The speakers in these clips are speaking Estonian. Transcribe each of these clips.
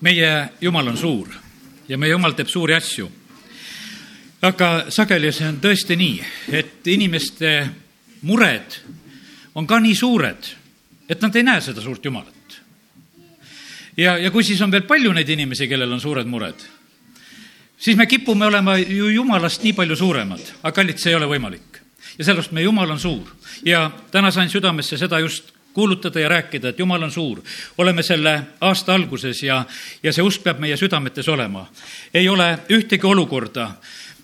meie Jumal on suur ja meie Jumal teeb suuri asju. aga sageli see on tõesti nii, et inimeste mured on ka nii suured, et nad ei näe seda suurt Jumalat. ja, ja kui siis on veel palju neid inimesi, kellel on suured mured, siis me kipume olema ju Jumalast nii palju suuremad, aga kallid, see ei ole võimalik. ja sellepärast meie Jumal on suur ja täna sain südamesse seda just kuulutada ja rääkida, et Jumal on suur. oleme selle aasta alguses ja, ja see usk peab meie südametes olema. ei ole ühtegi olukorda,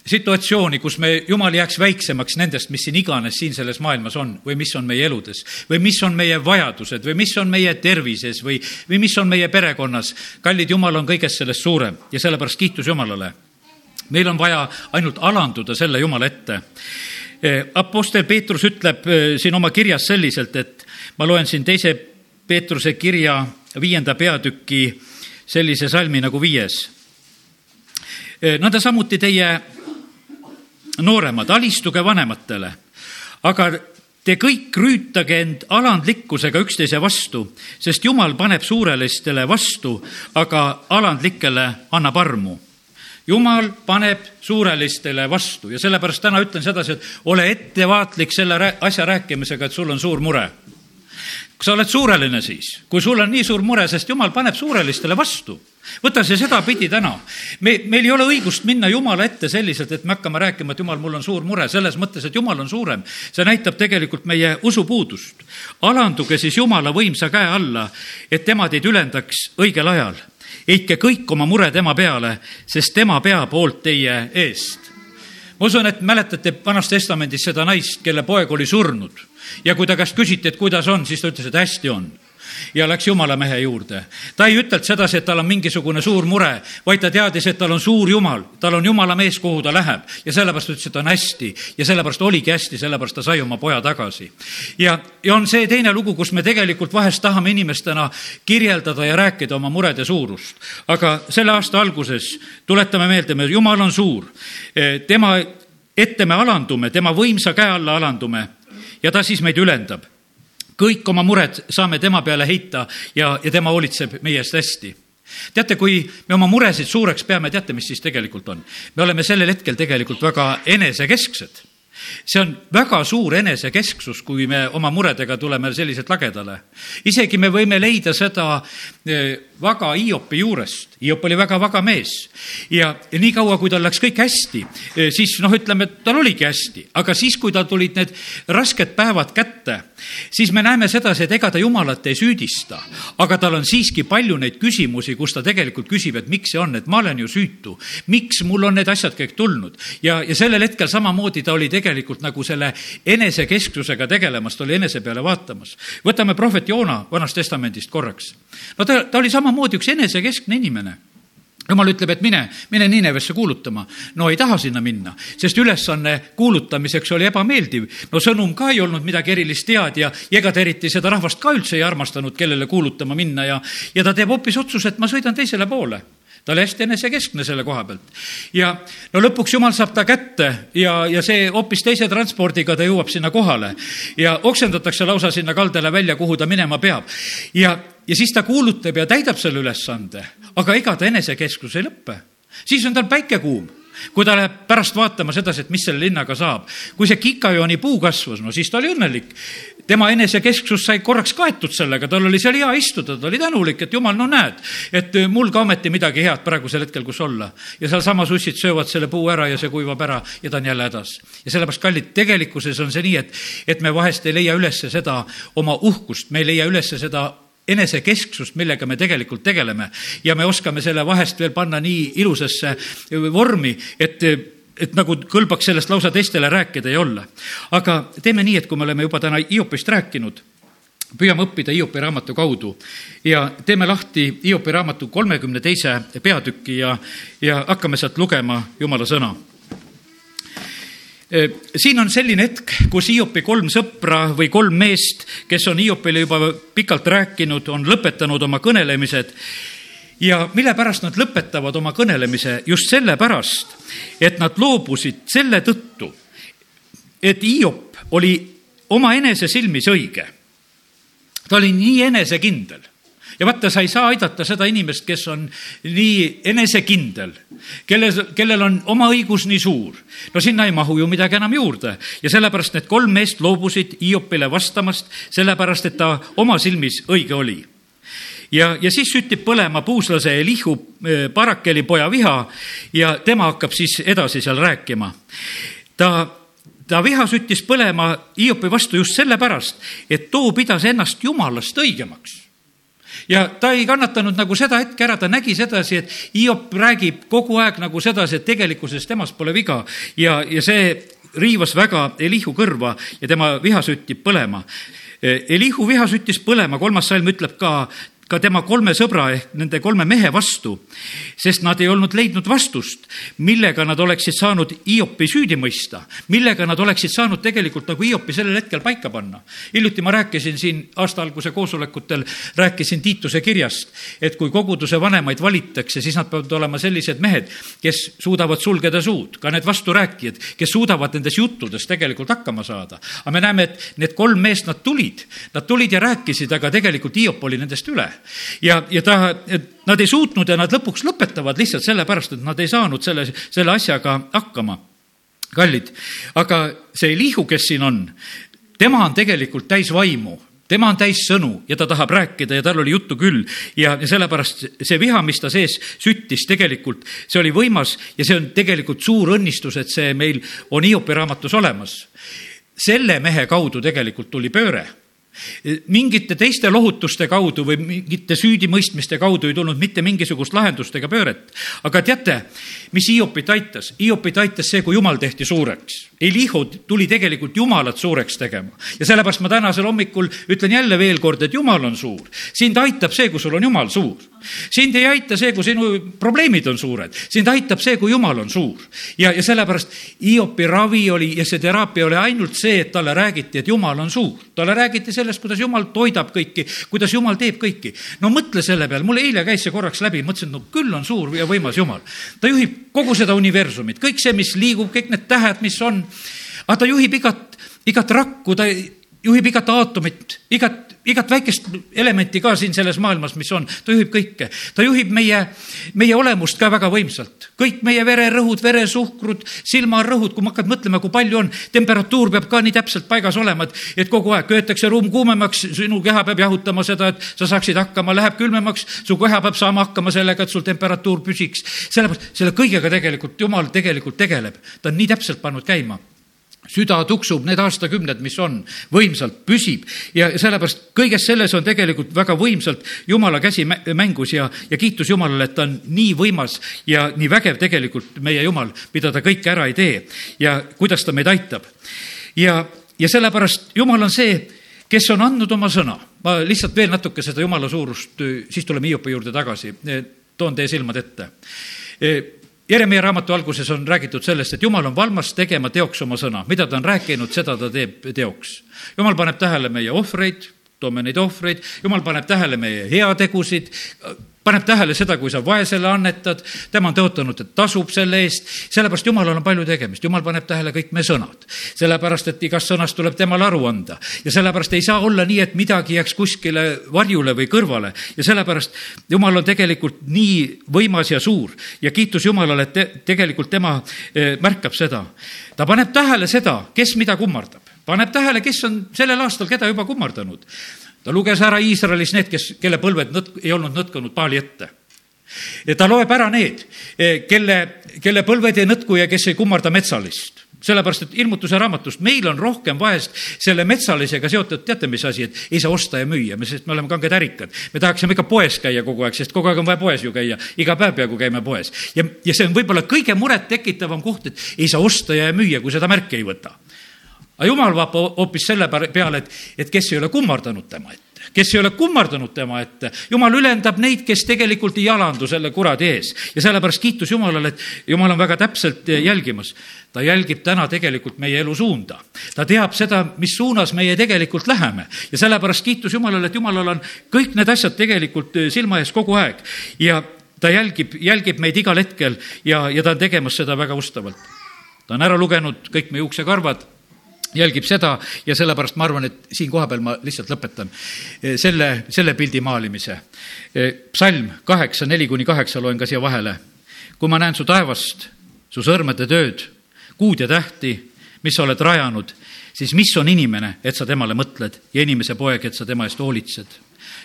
situatsiooni, kus me, Jumal jääks väiksemaks nendest, mis siin iganes siin selles maailmas on või mis on meie eludes või mis on meie vajadused või mis on meie tervises või, või mis on meie perekonnas. kallid, Jumal on kõigest sellest suurem ja sellepärast kiitus Jumalale. meil on vaja ainult alanduda selle Jumala ette. Apostel Peetrus ütleb siin oma kirjas selliselt, et ma loen siin teise Peetruse kirja viienda peatüki sellise salmi nagu viies. nõnda samuti teie nooremad, alistuge vanematele, aga te kõik rüütage end alandlikkusega üksteise vastu, sest Jumal paneb suurelistele vastu, aga alandlikele annab armu. Jumal paneb suurelistele vastu. Ja sellepärast täna ütlen sedasi, et ole ettevaatlik selle asja rääkimisega, et sul on suur mure sa oled suureline siis, kui sul on nii suur mure, sest jumal paneb suurelistele vastu. võta see sedapidi täna. me, meil ei ole õigust minna Jumala ette selliselt, et me hakkame rääkima, et Jumal, mul on suur mure, selles mõttes, et Jumal on suurem. see näitab tegelikult meie usupuudust. alanduge siis Jumala võimsa käe alla, et tema teid ülendaks õigel ajal. heitke kõik oma mure tema peale, sest tema peab hoolt teie eest ma usun, et mäletate Vanas Testamendis seda naist, kelle poeg oli surnud. Ja kui ta käest küsiti, et kuidas on, siis ta ütles, et hästi on ja läks jumala mehe juurde. ta ei ütelnud sedasi, et tal on mingisugune suur mure, vaid ta teadis, et tal on suur jumal, tal on jumala mees, kuhu ta läheb ja sellepärast ütles, et on hästi ja sellepärast oligi hästi, sellepärast ta sai oma poja tagasi. ja, ja on see teine lugu, kus me tegelikult vahest tahame inimestena kirjeldada ja rääkida oma murede suurust. aga selle aasta alguses tuletame meelde, me, jumal on suur, tema ette me alandume, tema võimsa käe alla alandume ja ta siis meid ülendab. Kõik oma mured saame tema peale heita ja, ja tema hoolitseb meie eest hästi teate, kui me oma muresid suureks peame, teate, mis siis tegelikult on? me oleme sellel hetkel tegelikult väga enesekesksed see on väga suur enesekesksus, kui me oma muredega tuleme selliselt lagedale. isegi me võime leida seda eh, vaga Hiopi juurest. Hiop oli väga vaga mees. Ja, niikaua, kui tal läks kõik hästi, eh, siis noh, ütleme, et tal oligi hästi, aga siis, kui tal tulid need rasked päevad kätte, siis me näeme sedasi, et ega ta Jumalat ei süüdista, aga tal on siiski palju neid küsimusi, kus ta tegelikult küsib, et miks see on, et ma olen ju süütu, miks mul on need asjad kõik tulnud? Ja, ja sellel hetkel samamoodi ta oli tegelikult nagu selle enesekesksusega tegelemas, ta oli enese peale vaatamas. võtame prohvet Joona Vanast Testamendist korraks. no ta, ta oli samamoodi üks enesekeskne inimene jumal ütleb, et mine, mine Niinevesse kuulutama. no ei taha sinna minna, sest ülesanne kuulutamiseks oli ebameeldiv. no sõnum ka ei olnud midagi erilist head ja, ja ega ta eriti seda rahvast ka üldse ei armastanud, kellele kuulutama minna ja, ja ta teeb hoopis otsuse, et ma sõidan teisele poole ta oli hästi enesekeskne selle koha pealt. ja no lõpuks jumal saab ta kätte ja, ja see hoopis teise transpordiga ta jõuab sinna kohale ja oksendatakse lausa sinna kaldale välja, kuhu ta minema peab. ja, ja siis ta kuulutab ja täidab selle ülesande, aga ega ta enesekeskus ei lõppe. siis on tal päike kuum kui ta läheb pärast vaatama sedasi, et mis selle linnaga saab. kui see kikajooni puu kasvas, no siis ta oli õnnelik. tema enesekesksus sai korraks kaetud sellega, tal oli seal hea istuda, ta oli tänulik, et jumal, no näed, et mul ka ometi midagi head praegusel hetkel, kus olla. ja sealsamas ussid söövad selle puu ära ja see kuivab ära ja ta on jälle hädas. ja sellepärast, kallid, tegelikkuses on see nii, et, et me vahest ei leia üles seda oma uhkust, me ei leia üles seda enesekesksust, millega me tegelikult tegeleme. Ja me oskame selle vahest veel panna nii ilusasse vormi, et et nagu kõlbaks sellest lausa teistele rääkida ja olla. aga teeme nii, et kui me oleme juba täna Hiopist rääkinud, püüame õppida Hiopi raamatu kaudu. Ja teeme lahti Hiopi raamatu kolmekümne teise peatüki ja, ja hakkame sealt lugema Jumala sõna siin on selline hetk, kus Hiopi kolm sõpra või kolm meest, kes on Hiopile juba pikalt rääkinud, on lõpetanud oma kõnelemised ja mille pärast nad lõpetavad oma kõnelemise? just sellepärast, et nad loobusid selle tõttu, et Hiop oli omaenese silmis õige. ta oli nii enesekindel ja vaata, sa ei saa aidata seda inimest, kes on nii enesekindel, kelle, kellel on oma õigus nii suur. no sinna ei mahu ju midagi enam juurde ja sellepärast need kolm meest loobusid Hiopile vastamast, sellepärast et ta oma silmis õige oli ja, ja siis süttib põlema puuslase Elihu eh, Barakeli poja viha ja tema hakkab siis edasi seal rääkima. ta ta viha süttis põlema Hiopi vastu just sellepärast, et too pidas ennast jumalast õigemaks ja ta ei kannatanud nagu seda hetke ära, ta nägi sedasi, et Hiop räägib kogu aeg nagu sedasi, et tegelikkuses temas pole viga ja, ja see riivas väga Elihu kõrva ja tema viha süttib põlema. Elihu viha süttis põlema, kolmas salm ütleb ka, ka tema kolme sõbra ehk nende kolme mehe vastu, sest nad ei olnud leidnud vastust, millega nad oleksid saanud Hiopi süüdi mõista, millega nad oleksid saanud tegelikult nagu Hiopi sellel hetkel paika panna. hiljuti ma rääkisin siin aasta alguse koosolekutel, rääkisin Tiituse kirjast, et kui koguduse vanemaid valitakse, siis nad peavad olema sellised mehed, kes suudavad sulgeda suud, ka need vasturääkijad, kes suudavad nendes juttudes tegelikult hakkama saada. aga me näeme, et need kolm meest, nad tulid, nad tulid ja rääkisid, aga tegelikult Hiop oli nendest üle ja, ja ta, nad ei suutnud ja nad lõpuks lõpetavad lihtsalt sellepärast, et nad ei saanud selle, selle asjaga hakkama. kallid, aga see Elihu, kes siin on, tema on tegelikult täis vaimu tema on täis sõnu ja ta tahab rääkida ja tal oli juttu küll ja, ja sellepärast see viha, mis ta sees süttis, tegelikult see oli võimas ja see on tegelikult suur õnnistus, et see meil on Hiopi raamatus olemas. selle mehe kaudu tegelikult tuli pööre mingite teiste lohutuste kaudu või mingite süüdimõistmiste kaudu ei tulnud mitte mingisugust lahendust ega pööret. aga teate, mis Hiopit aitas? Hiopit aitas see, kui jumal tehti suureks. Elihu tuli tegelikult jumalat suureks tegema ja sellepärast ma tänasel hommikul ütlen jälle veel kord, et jumal on suur. sind aitab see, kui sul on jumal suur. Sind ei aita see, kui sinu probleemid on suured, sind aitab see, kui jumal on suur. ja, ja sellepärast Hiopi ravi oli ja see teraapia oli ainult see, et talle räägiti, et jumal on suur. talle räägiti sellest, kuidas jumal toidab kõiki, kuidas jumal teeb kõiki. no mõtle selle peale, mul eile käis see korraks läbi, mõtlesin, no küll on suur ja võimas jumal. ta juhib kogu seda universumit, kõik see, mis liigub, kõik need tähed, mis on. aga ta juhib igat, igat rakku, ta juhib igat aatomit, igat, igat väikest elementi ka siin selles maailmas, mis on, ta juhib kõike. ta juhib meie, meie olemust ka väga võimsalt. kõik meie vererõhud, veresuhkrud, silmarõhud, kui ma hakkan mõtlema, kui palju on, temperatuur peab ka nii täpselt paigas olema, et, et kogu aeg köetakse ruum kuumemaks, sinu keha peab jahutama seda, et sa saaksid hakkama, läheb külmemaks, su keha peab saama hakkama sellega, et sul temperatuur püsiks. sellepärast, selle kõigega tegelikult Jumal tegelikult tegeleb, ta on nii täpselt pannud käima süda tuksub need aastakümned, mis on, võimsalt püsib ja sellepärast kõiges selles on tegelikult väga võimsalt Jumala käsi mängus ja, ja kiitus Jumalale, et ta on nii võimas ja nii vägev tegelikult meie Jumal, mida ta kõike ära ei tee ja kuidas ta meid aitab. ja, ja sellepärast Jumal on see, kes on andnud oma sõna. ma lihtsalt veel natuke seda Jumala suurust, siis tuleme Hiopi juurde tagasi, toon teie silmad ette Jeremia raamatu alguses on räägitud sellest, et jumal on valmas tegema teoks oma sõna, mida ta on rääkinud, seda ta teeb teoks. jumal paneb tähele meie ohvreid, toome neid ohvreid, jumal paneb tähele meie heategusid, paneb tähele seda, kui sa vaesele annetad, tema on tõotanud, et tasub selle eest, sellepärast Jumalal on palju tegemist, Jumal paneb tähele kõik me sõnad. sellepärast, et igast sõnast tuleb temale aru anda ja sellepärast ei saa olla nii, et midagi jääks kuskile varjule või kõrvale ja sellepärast Jumal on tegelikult nii võimas ja suur ja kiitus Jumalale, et te, tegelikult tema eh, märkab seda. ta paneb tähele seda, kes mida kummardab, paneb tähele, kes on sellel aastal keda juba kummardanud ta luges ära Iisraelis need, kes, kelle põlved nõtk, ei olnud nõtkunud paali ette. ta loeb ära need, eh, kelle, kelle põlved ei nõtku ja kes ei kummarda metsalist sellepärast, et ilmutuse raamatust meil on rohkem vahest selle metsalisega seotud, teate, mis asi, et ei saa osta ja müüa, sest me oleme kanged ärikad. me tahaksime ikka poes käia kogu aeg, sest kogu aeg on vaja poes ju käia, iga päev peaaegu käime poes. ja, ja see on võib-olla kõige murettekitavam koht, et ei saa osta ja müüa, kui seda märki ei võta aga jumal vaatab hoopis selle peale, et, et kes ei ole kummardanud tema ette, kes ei ole kummardanud tema ette. jumal ülendab neid, kes tegelikult ei jalandu selle kuradi ees ja sellepärast kiitus Jumalale, et Jumal on väga täpselt jälgimas. ta jälgib täna tegelikult meie elu suunda. ta teab seda, mis suunas meie tegelikult läheme ja sellepärast kiitus Jumalale, et Jumalal on kõik need asjad tegelikult silma ees kogu aeg ja ta jälgib, jälgib meid igal hetkel ja, ja ta on tegemas seda väga ustavalt. ta on ära lugenud kõik meie uksekarvad jälgib seda ja sellepärast ma arvan, et siin kohapeal ma lihtsalt lõpetan selle, selle pildi maalimise. psalm kaheksa, neli kuni kaheksa loen ka siia vahele. kui ma näen su taevast, su sõrmede tööd, kuud ja tähti, mis sa oled rajanud, siis mis on inimene, et sa temale mõtled ja inimese poeg, et sa tema eest hoolitsed.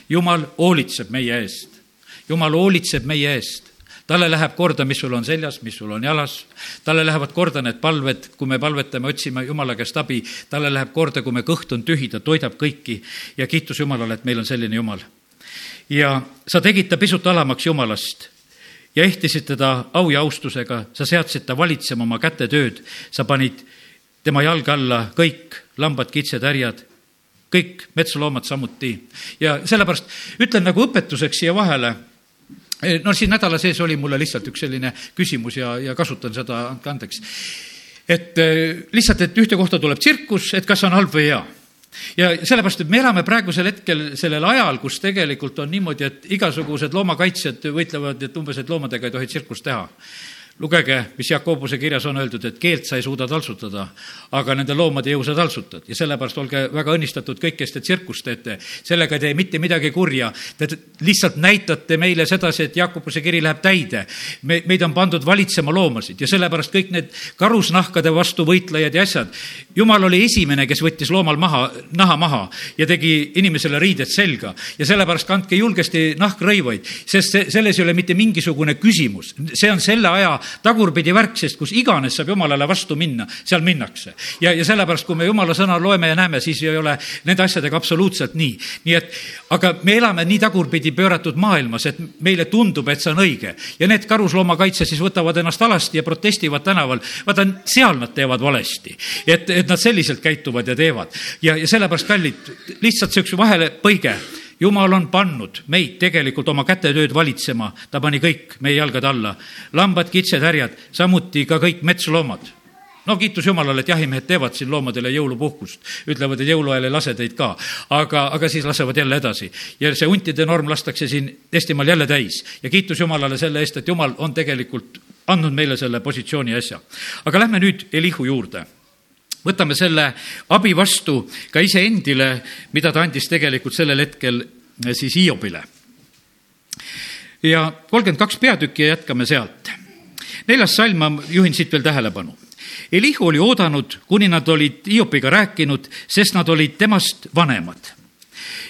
jumal hoolitseb meie eest. jumal hoolitseb meie eest talle läheb korda, mis sul on seljas, mis sul on jalas, talle lähevad korda need palved, kui me palvetame, otsime Jumala käest abi, talle läheb korda, kui me kõht on tühi, ta toidab kõiki. Ja kiitus Jumalale, et meil on selline Jumal. ja sa tegid ta pisut alamaks Jumalast. Ja ehtisid teda au ja austusega, sa seadsid ta valitsema oma kätetööd, sa panid tema jalge alla kõik lambad, kitsed, härjad, kõik metsloomad samuti. ja sellepärast ütlen nagu õpetuseks siia vahele no siin nädala sees oli mulle lihtsalt üks selline küsimus ja, ja kasutan seda, andke andeks. et eh, lihtsalt, et ühte kohta tuleb tsirkus, et kas on halb või hea ja sellepärast, et me elame praegusel hetkel sellel ajal, kus tegelikult on niimoodi, et igasugused loomakaitsjad võitlevad, et umbes, et loomadega ei tohi tsirkust teha lugege, mis Jakobuse kirjas on öeldud, et keelt sa ei suuda taltsutada, aga nende loomade jõu sa taltsutad ja sellepärast olge väga õnnistatud kõik, kes te tsirkust teete. sellega ei tee mitte midagi kurja. Te lihtsalt näitate meile sedasi, et Jakobuse kiri läheb täide. me, meid on pandud valitsema loomasid ja sellepärast kõik need karusnahkade vastu võitlejad ja asjad. jumal oli esimene, kes võttis loomal maha, naha maha ja tegi inimesele riided selga ja sellepärast kandke julgesti nahkrõivaid, sest see, selles ei ole mitte mingisugune küsimus. see on selle aja tagurpidi värk, sest kus iganes saab jumalale vastu minna, seal minnakse. ja, ja sellepärast, kui me jumala sõna loeme ja näeme, siis ei ole nende asjadega absoluutselt nii. nii et, aga me elame nii tagurpidi pööratud maailmas, et meile tundub, et see on õige. ja need karusloomakaitsjad siis võtavad ennast alasti ja protestivad tänaval. vaata, seal nad teevad valesti. et, et nad selliselt käituvad ja teevad. ja, ja sellepärast, kallid, lihtsalt siukse vahelepõige jumal on pannud meid tegelikult oma kätetööd valitsema, ta pani kõik meie jalgade alla. lambad, kitsed, härjad, samuti ka kõik metsloomad no kiitus Jumalale, et jahimehed teevad siin loomadele jõulupuhkust, ütlevad, et jõuluajal ei lase teid ka, aga, aga siis lasevad jälle edasi. ja see huntide norm lastakse siin Eestimaal jälle täis ja kiitus Jumalale selle eest, et Jumal on tegelikult andnud meile selle positsiooni asja. aga lähme nüüd Elihu juurde võtame selle abi vastu ka iseendile, mida ta andis tegelikult sellel hetkel eh, siis Hiobile. ja kolmkümmend kaks peatükki ja jätkame sealt. neljas salm, ma juhin siit veel tähelepanu. Elihu oli oodanud, kuni nad olid Hiopiga rääkinud, sest nad olid temast vanemad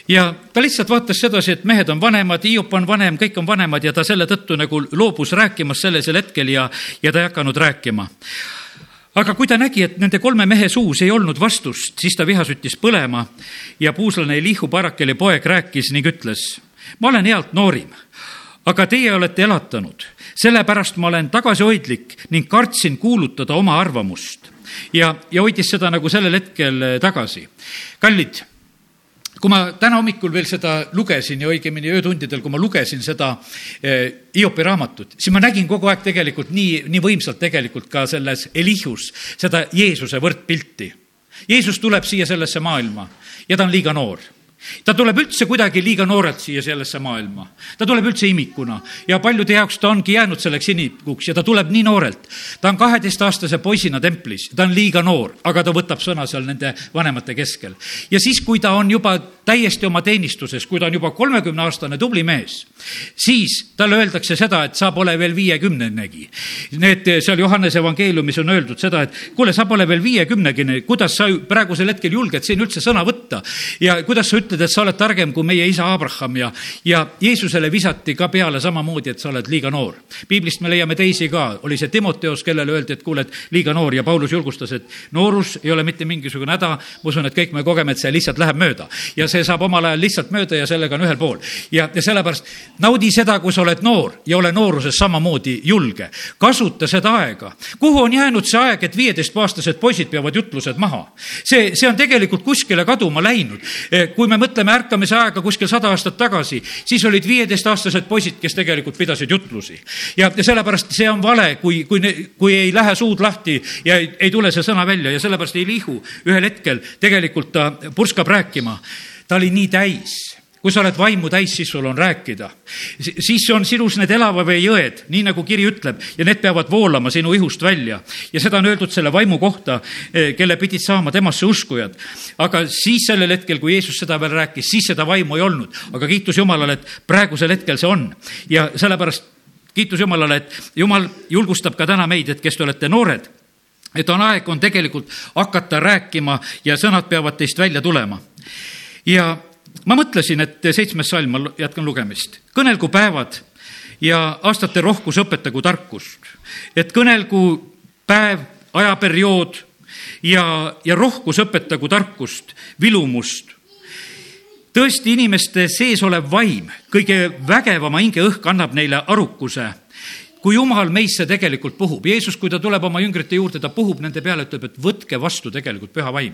ja ta lihtsalt vaatas sedasi, et mehed on vanemad, Hiop on vanem, kõik on vanemad ja ta selle tõttu nagu loobus rääkimast sellisel hetkel ja, ja ta ei hakanud rääkima aga kui ta nägi, et nende kolme mehe suus ei olnud vastust, siis ta viha süttis põlema ja puuslane Elihu Barakeli poeg rääkis ning ütles, ma olen ealt noorim, aga teie olete elatanud, sellepärast ma olen tagasihoidlik ning kartsin kuulutada oma arvamust. ja, ja hoidis seda nagu sellel hetkel tagasi. kallid kui ma täna hommikul veel seda lugesin ja õigemini öötundidel, kui ma lugesin seda eh, Hiopi raamatut, siis ma nägin kogu aeg tegelikult nii, nii võimsalt tegelikult ka selles Elihus seda Jeesuse võrdpilti. Jeesus tuleb siia sellesse maailma ja ta on liiga noor ta tuleb üldse kuidagi liiga noorelt siia sellesse maailma. ta tuleb üldse imikuna ja paljude jaoks ta ongi jäänud selleks imikuks ja ta tuleb nii noorelt. ta on kaheteistaastase poisina templis, ta on liiga noor, aga ta võtab sõna seal nende vanemate keskel. ja siis, kui ta on juba täiesti oma teenistuses, kui ta on juba kolmekümneaastane tubli mees, siis talle öeldakse seda, et sa pole veel viiekümnenegi. Need seal Johannese evangeeliumis on öeldud seda, et kuule, sa pole veel viiekümnegine, kuidas sa praegusel hetkel julged siin üldse sõna võtta ja kuidas sa ütled, et sa oled targem kui meie isa Abraham ja, ja Jeesusele visati ka peale samamoodi, et sa oled liiga noor. piiblist me leiame teisi ka, oli see Timoteos, kellele öeldi, et kuule, et liiga noor ja Paulus julgustas, et noorus ei ole mitte mingisugune häda, ma usun, et kõik me kogeme, et see lihtsalt läheb mööda. ja see saab omal ajal lihtsalt mööda ja sellega on ühel pool. ja, ja sellepärast naudi seda, kui sa oled noor ja ole nooruses samamoodi julge. kasuta seda aega. kuhu on jäänud see aeg, et viieteistaastased poisid peavad jutlused maha? see, see on tegelikult kuskile kaduma läinud. kui me mõtleme ärkamise aega kuskil sada aastat tagasi, siis olid viieteistaastased poisid, kes tegelikult pidasid jutlusi. ja, ja sellepärast see on vale, kui, kui, kui ei lähe suud lahti ja ei, ei tule see sõna välja ja sellepärast Elihu ühel hetkel tegelikult ta purskab rääkima. Ta oli nii täis kui sa oled vaimu täis, siis sul on rääkida. siis on sinus need elava vee jõed, nii nagu kiri ütleb, ja need peavad voolama sinu ihust välja. ja seda on öeldud selle vaimu kohta, eh, kelle pidid saama temasse uskujad. aga siis sellel hetkel, kui Jeesus seda veel rääkis, siis seda vaimu ei olnud. aga kiitus Jumalale, et praegusel hetkel see on. ja sellepärast kiitus Jumalale, et Jumal julgustab ka täna meid, et kes te olete noored et on aeg, on tegelikult hakata rääkima ja sõnad peavad teist välja tulema. Ja ma mõtlesin, et seitsmes salm, ma jätkan lugemist. kõnelgu päevad ja aastate rohkus õpetagu tarkust. et kõnelgu päev, ajaperiood ja, ja rohkus õpetagu tarkust, vilumust. tõesti, inimeste sees olev vaim, kõige vägevama hingeõhk annab neile arukuse kui jumal meisse tegelikult puhub, Jeesus, kui ta tuleb oma jüngrite juurde, ta puhub nende peale, ütleb, et võtke vastu tegelikult püha vaim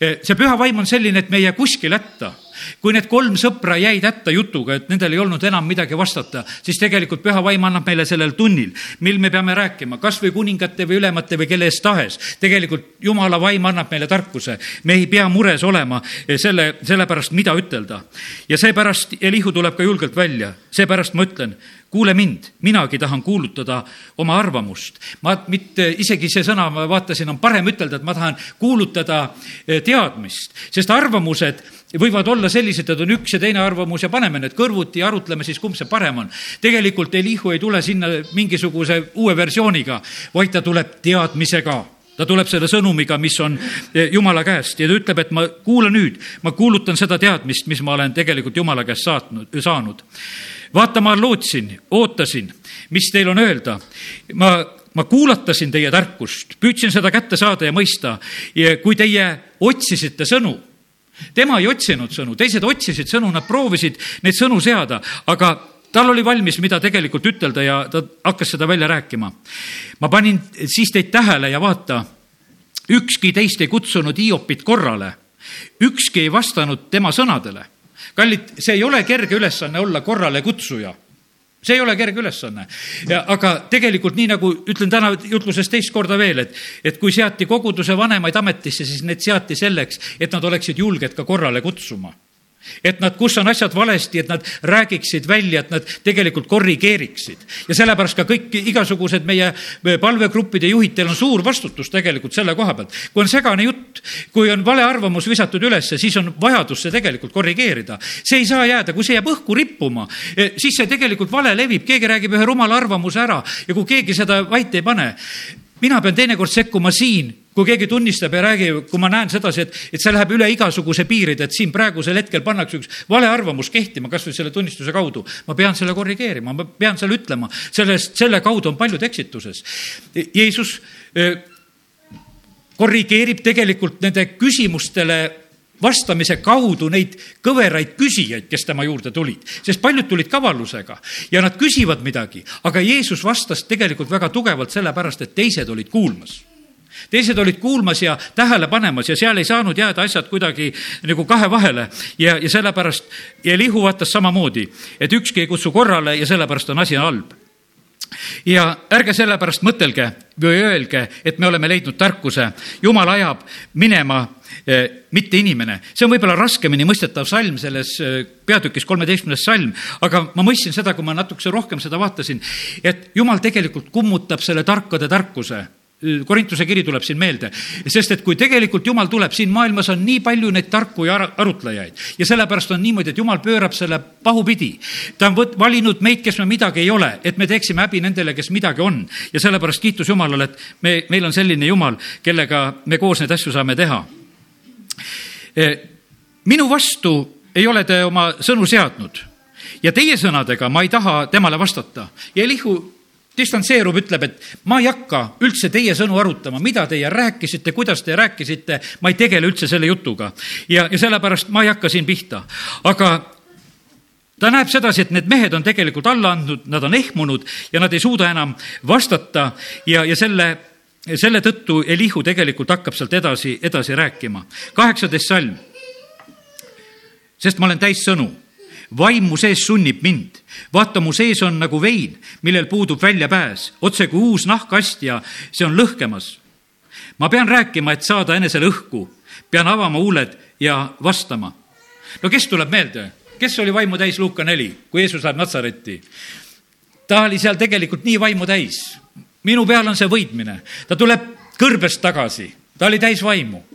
see püha vaim on selline, et me ei jää kuskile hätta. Kui need kolm sõpra jäid hätta jutuga, et nendel ei olnud enam midagi vastata, siis tegelikult püha vaim annab meile sellel tunnil, mil me peame rääkima, kas või kuningate või ülemate või kelle eest tahes. tegelikult jumala vaim annab meile tarkuse. me ei pea mures olema selle, sellepärast, mida ütelda. ja seepärast Elihu tuleb ka julgelt välja, seepärast ma ütlen kuule mind, minagi tahan kuulutada oma arvamust. ma mitte, isegi see sõna, ma vaatasin, on parem ütelda, et ma tahan kuulutada eh, teadmist, sest arvamused võivad olla sellised, et on üks ja teine arvamus ja paneme need kõrvuti ja arutleme siis, kumb see parem on. tegelikult Elihu ei tule sinna mingisuguse uue versiooniga, vaid ta tuleb teadmisega ta tuleb selle sõnumiga, mis on eh, Jumala käest ja ta ütleb, et ma kuula nüüd, ma kuulutan seda teadmist, mis ma olen tegelikult Jumala käest saatnud, saanud vaata, ma lootsin, ootasin, mis teil on öelda. ma, ma kuulatasin teie tarkust, püüdsin seda kätte saada ja mõista. kui teie otsisite sõnu, tema ei otsinud sõnu, teised otsisid sõnu, nad proovisid neid sõnu seada, aga tal oli valmis, mida tegelikult ütelda ja ta hakkas seda välja rääkima. ma panin siis teid tähele ja vaata, ükski teist ei kutsunud Hiopit korrale, ükski ei vastanud tema sõnadele. Kallid, see ei ole kerge ülesanne olla korralekutsuja see ei ole kerge ülesanne. aga tegelikult nii nagu ütlen täna jutluses teist korda veel, et, et kui seati koguduse vanemaid ametisse, siis need seati selleks, et nad oleksid julged ka korrale kutsuma et nad, kus on asjad valesti, et nad räägiksid välja, et nad tegelikult korrigeeriksid. ja sellepärast ka kõik igasugused meie palvegruppide juhid, teil on suur vastutus tegelikult selle koha pealt. kui on segane jutt, kui on vale arvamus visatud ülesse, siis on vajadus see tegelikult korrigeerida. see ei saa jääda, kui see jääb õhku rippuma, eh, siis see tegelikult vale levib, keegi räägib ühe rumala arvamuse ära ja kui keegi seda vait ei pane, mina pean teinekord sekkuma siin kui keegi tunnistab ja räägib, kui ma näen sedasi, et, et see läheb üle igasuguse piiride, et siin praegusel hetkel pannakse üks vale arvamus kehtima kas või selle tunnistuse kaudu, ma pean selle korrigeerima, ma pean selle ütlema, sellest, selle kaudu on paljud eksituses. Jeesus korrigeerib tegelikult nende küsimustele vastamise kaudu neid kõveraid küsijaid, kes tema juurde tulid, sest paljud tulid kavallusega ja nad küsivad midagi, aga Jeesus vastas tegelikult väga tugevalt sellepärast, et teised olid kuulmas teised olid kuulmas ja tähele panemas ja seal ei saanud jääda asjad kuidagi nagu kahe vahele ja, ja sellepärast Elihu vaatas samamoodi, et ükski ei kutsu korrale ja sellepärast on asi halb ja ärge sellepärast mõtelge või öelge, et me oleme leidnud tarkuse. jumal ajab minema eh, mitte inimene. see on võib-olla raskemini mõistetav salm selles eh, peatükis, kolmeteistkümnes salm, aga ma mõistsin seda, kui ma natukese rohkem seda vaatasin, et jumal tegelikult kummutab selle tarkade tarkuse Korintuse kiri tuleb siin meelde, sest et kui tegelikult Jumal tuleb, siin maailmas on nii palju neid tarku ja arutlejaid ja sellepärast on niimoodi, et Jumal pöörab selle pahupidi. ta on võt-, valinud meid, kes me midagi ei ole, et me teeksime häbi nendele, kes midagi on. ja sellepärast kiitus Jumalale, et me, meil on selline Jumal, kellega me koos neid asju saame teha. E, minu vastu ei ole te oma sõnu seadnud ja teie sõnadega ma ei taha temale vastata ja Elihu distantseerub, ütleb, et ma ei hakka üldse teie sõnu arutama, mida teie rääkisite, kuidas te rääkisite, ma ei tegele üldse selle jutuga. ja, ja sellepärast ma ei hakka siin pihta. aga ta näeb sedasi, et need mehed on tegelikult alla andnud, nad on ehmunud ja nad ei suuda enam vastata ja, ja selle, selle tõttu Elihu tegelikult hakkab sealt edasi, edasi rääkima. kaheksateist salm. sest ma olen täis sõnu vaim mu sees sunnib mind. vaata, mu sees on nagu vein, millel puudub väljapääs, otse kui uus nahkkast ja see on lõhkemas. ma pean rääkima, et saada enesele õhku, pean avama huuled ja vastama. no kes tuleb meelde? kes oli vaimu täis, Luuka neli, kui Jeesus läheb Natsaretti? ta oli seal tegelikult nii vaimu täis. minu peal on see võitmine, ta tuleb kõrbest tagasi, ta oli täis vaimu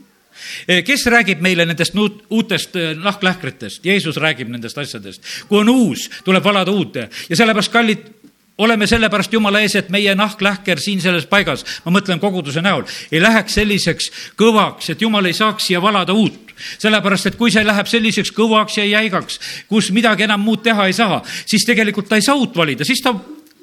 kes räägib meile nendest uutest äh, nahklähkritest? Jeesus räägib nendest asjadest. kui on uus, tuleb valada uut. Ja sellepärast, kallid, oleme sellepärast Jumala ees, et meie nahklähker siin selles paigas, ma mõtlen koguduse näol, ei läheks selliseks kõvaks, et Jumal ei saaks siia valada uut. Sellepärast, et kui see läheb selliseks kõvaks ja jäigaks, kus midagi enam muud teha ei saa, siis tegelikult ta ei saa uut valida, siis ta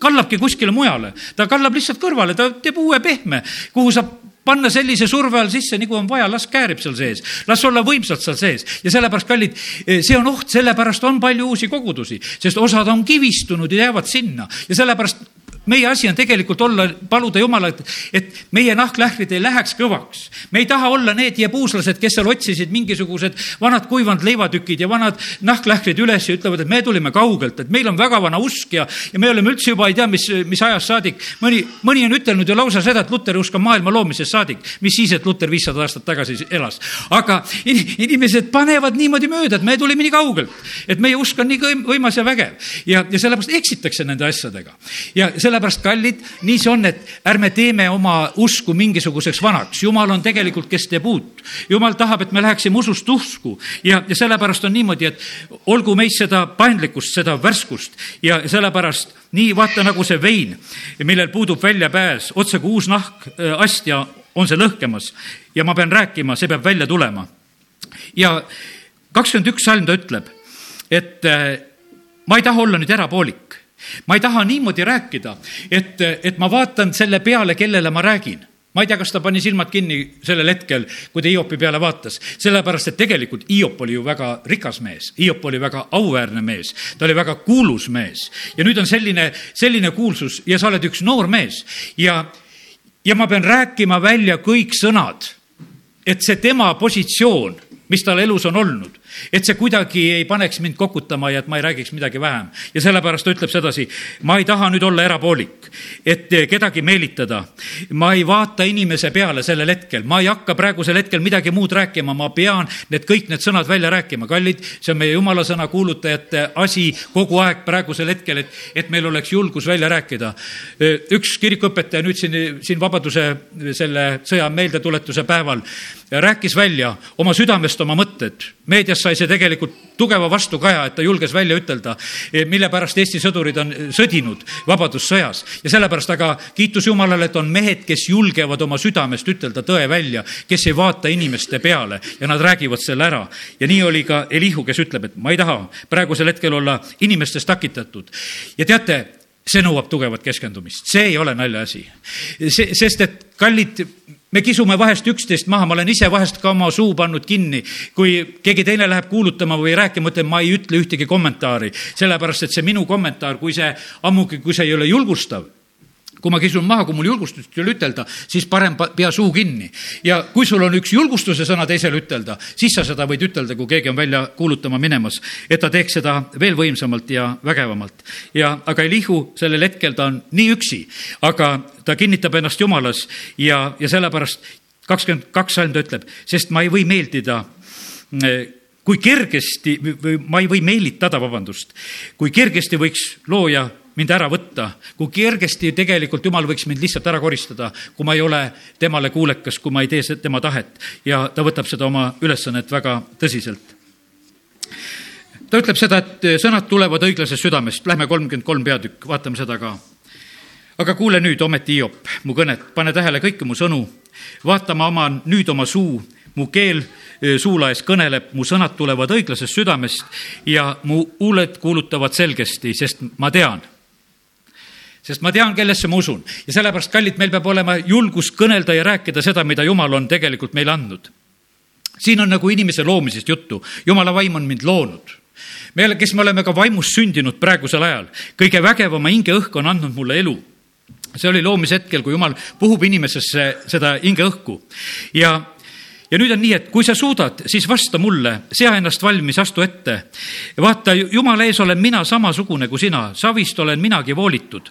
kallabki kuskile mujale, ta kallab lihtsalt kõrvale, ta teeb uue pehme, kuhu saab panna sellise surve all sisse, nagu on vaja, las käärib seal sees, las olla võimsalt seal sees. Ja sellepärast, kallid, eh, see on oht, sellepärast on palju uusi kogudusi, sest osad on kivistunud ja jäävad sinna. Ja sellepärast meie asi on tegelikult olla, paluda Jumalat, et meie nahklähvid ei läheks kõvaks. me ei taha olla need jebuuslased, kes seal otsisid mingisugused vanad kuivanud leivatükid ja vanad nahklähvid üles ja ütlevad, et me tulime kaugelt, et meil on väga vana usk ja, ja me oleme üldse juba ei tea, mis, mis ajast saadik. mõni, mõni on ütelnud ju lausa seda, et Luteri usk on maailma loomisest saadik, mis siis, et Luter viissada aastat tagasi elas. aga inimesed panevad niimoodi mööda, et me tulime nii kaugelt, et meie usk on nii võimas ja vägev ja, ja sellepärast eksitakse nende asjadega ja selle sellepärast, kallid, nii see on, et ärme teeme oma usku mingisuguseks vanaks. jumal on tegelikult, kes teeb uut. jumal tahab, et me läheksime usust usku ja, ja sellepärast on niimoodi, et olgu meis seda paindlikkust, seda värskust ja sellepärast nii vaata nagu see vein, millel puudub väljapääs, otse kui uus nahk, äh, astja on see lõhkemas ja ma pean rääkima, see peab välja tulema. ja kakskümmend üks salm ta ütleb, et äh, ma ei taha olla nüüd erapoolik ma ei taha niimoodi rääkida, et, et ma vaatan selle peale, kellele ma räägin. Ma ei tea, kas ta pani silmad kinni sellel hetkel, kui ta Hiopi peale vaatas, sellepärast et tegelikult Hiop oli ju väga rikas mees, Hiop oli väga auväärne mees, ta oli väga kuulus mees. Ja nüüd on selline, selline kuulsus ja sa oled üks noor mees. Ja, ja ma pean rääkima välja kõik sõnad, et see tema positsioon, mis tal elus on olnud, et see kuidagi ei paneks mind kokutama ja et ma ei räägiks midagi vähem. ja sellepärast ta ütleb sedasi, ma ei taha nüüd olla erapoolik, et kedagi meelitada. ma ei vaata inimese peale sellel hetkel, ma ei hakka praegusel hetkel midagi muud rääkima, ma pean need kõik need sõnad välja rääkima. kallid, see on meie jumala sõna kuulutajate asi kogu aeg praegusel hetkel, et, et meil oleks julgus välja rääkida. üks kirikuõpetaja nüüd siin, siin Vabaduse selle sõja meeldetuletuse päeval rääkis välja oma südamest oma mõtted. meedias sai see tegelikult tugeva vastukaja, et ta julges välja ütelda, e, mille pärast Eesti sõdurid on sõdinud Vabadussõjas. ja sellepärast aga kiitus Jumalale, et on mehed, kes julgevad oma südamest ütelda tõe välja, kes ei vaata inimeste peale ja nad räägivad selle ära. ja nii oli ka Elihu, kes ütleb, et ma ei taha praegusel hetkel olla inimestest takitatud. ja teate, see nõuab tugevat keskendumist, see ei ole naljaasi. see, sest et kallid me kisume vahest üksteist maha, ma olen ise vahest ka oma suu pannud kinni, kui keegi teine läheb kuulutama või rääkima, ütlen, ma ei ütle ühtegi kommentaari, sellepärast et see minu kommentaar, kui see, ammugi kui see ei ole julgustav kui ma kisun maha, kui mul julgustust ei ole ütelda, siis parem pea suu kinni. ja kui sul on üks julgustuse sõna teisele ütelda, siis sa seda võid ütelda, kui keegi on välja kuulutama minemas, et ta teeks seda veel võimsamalt ja vägevamalt. ja, aga Elihu sellel hetkel ta on nii üksi, aga ta kinnitab ennast Jumalas ja, ja sellepärast kakskümmend kaks salm ta ütleb, sest ma ei või meeldida kui kergesti või ma ei või meelitada, vabandust, kui kergesti võiks looja mind ära võtta, kui kergesti tegelikult Jumal võiks mind lihtsalt ära koristada, kui ma ei ole temale kuulekas, kui ma ei tee tema tahet. Ja ta võtab seda oma ülesannet väga tõsiselt. ta ütleb seda, et sõnad tulevad õiglasest südamest, lähme kolmkümmend kolm peatükk, vaatame seda ka. aga kuule nüüd ometi, Hiop, mu kõnet, pane tähele kõiki mu sõnu, vaata, ma oman nüüd oma suu, mu keel e, suulaes kõneleb, mu sõnad tulevad õiglasest südamest ja mu huuled kuulutavad selgesti, sest ma tean sest ma tean, kellesse ma usun. Ja sellepärast, kallid, meil peab olema julgus kõnelda ja rääkida seda, mida Jumal on tegelikult meile andnud. siin on nagu inimese loomisest juttu, Jumala vaim on mind loonud. Me, kes me oleme ka vaimust sündinud praegusel ajal, kõige vägevama hingeõhk on andnud mulle elu. See oli loomishetkel, kui jumal puhub inimesesse seda hingeõhku ja ja nüüd on nii, et kui sa suudad, siis vasta mulle, sea ennast valmis, astu ette. vaata, jumala ees olen mina samasugune kui sina, savist olen minagi voolitud.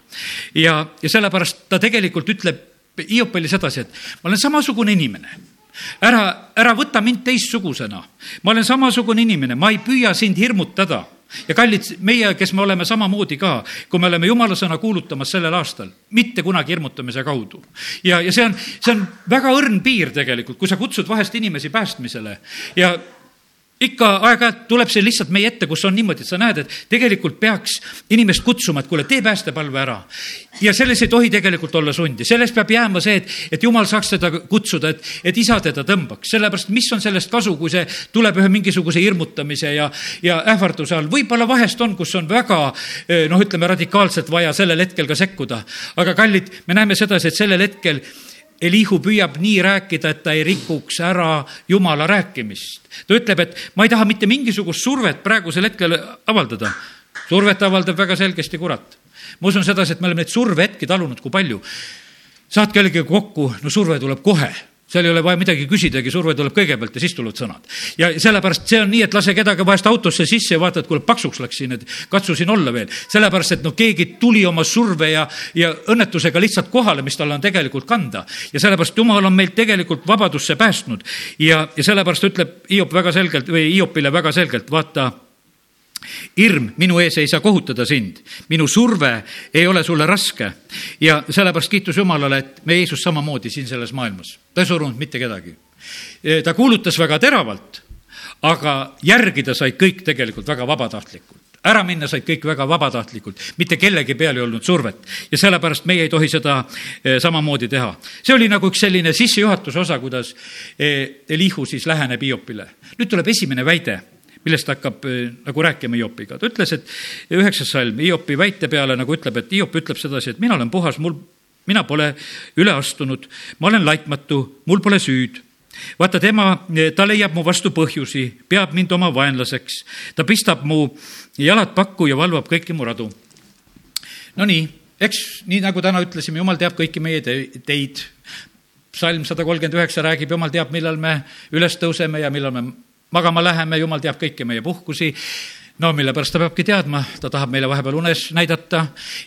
ja, ja sellepärast ta tegelikult ütleb Hiopile sedasi, et ma olen samasugune inimene ära, ära võta mind teistsugusena. ma olen samasugune inimene, ma ei püüa sind hirmutada ja kallid, meie, kes me oleme samamoodi ka, kui me oleme jumala sõna kuulutamas sellel aastal, mitte kunagi hirmutamise kaudu. ja, ja see on, see on väga õrn piir tegelikult, kui sa kutsud vahest inimesi päästmisele ja ikka aeg-ajalt tuleb see lihtsalt meie ette, kus on niimoodi, et sa näed, et tegelikult peaks inimest kutsuma, et kuule, tee päästepalve ära. ja selles ei tohi tegelikult olla sundi, sellest peab jääma see, et, et jumal saaks teda kutsuda, et, et isa teda tõmbaks, sellepärast mis on sellest kasu, kui see tuleb ühe mingisuguse hirmutamise ja, ja ähvarduse all, võib-olla vahest on, kus on väga eh, noh, ütleme radikaalselt vaja sellel hetkel ka sekkuda. aga kallid, me näeme sedasi, et sellel hetkel Elihu püüab nii rääkida, et ta ei rikuks ära jumala rääkimist. ta ütleb, et ma ei taha mitte mingisugust survet praegusel hetkel avaldada. survet avaldab väga selgesti kurat. ma usun sedasi, et me oleme neid survehetki talunud, kui palju. saad kellegagi kokku, no surve tuleb kohe seal ei ole vaja midagi küsidagi, surve tuleb kõigepealt ja siis tulevad sõnad. ja sellepärast see on nii, et lase kedagi vahest autosse sisse ja vaata, et kuule, paksuks läks siin, et katsu siin olla veel. sellepärast, et noh, keegi tuli oma surve ja, ja õnnetusega lihtsalt kohale, mis tal on tegelikult kanda. ja sellepärast Jumal on meid tegelikult vabadusse päästnud ja, ja sellepärast ütleb Hiop väga selgelt või Hiopile väga selgelt, vaata hirm minu ees ei saa kohutada sind, minu surve ei ole sulle raske. Ja sellepärast kiitus Jumalale, et me Jeesus samamoodi siin selles maailmas, ta ei surunud mitte kedagi. ta kuulutas väga teravalt, aga järgida said kõik tegelikult väga vabatahtlikult. Ära minna said kõik väga vabatahtlikult, mitte kellegi peal ei olnud survet. Ja sellepärast meie ei tohi seda eh, samamoodi teha. see oli nagu üks selline sissejuhatuse osa, kuidas eh, Elihu siis läheneb Hiopile. nüüd tuleb esimene väide millest ta hakkab äh, nagu rääkima Hiopiga. ta ütles, et üheksas salm Hiopi väite peale nagu ütleb, et Hiop ütleb sedasi, et mina olen puhas, mul, mina pole üle astunud, ma olen laitmatu, mul pole süüd vaata, tema, ta leiab mu vastu põhjusi, peab mind oma vaenlaseks, ta pistab mu jalad pakku ja valvab kõiki mu radu. Nonii, eks nii nagu täna ütlesime, jumal teab kõiki meie teid. salm sada kolmkümmend üheksa räägib, jumal teab, millal me üles tõuseme ja millal me magama läheme, jumal teab kõiki meie puhkusi no mille pärast ta peabki teadma, ta tahab meile vahepeal unes näidata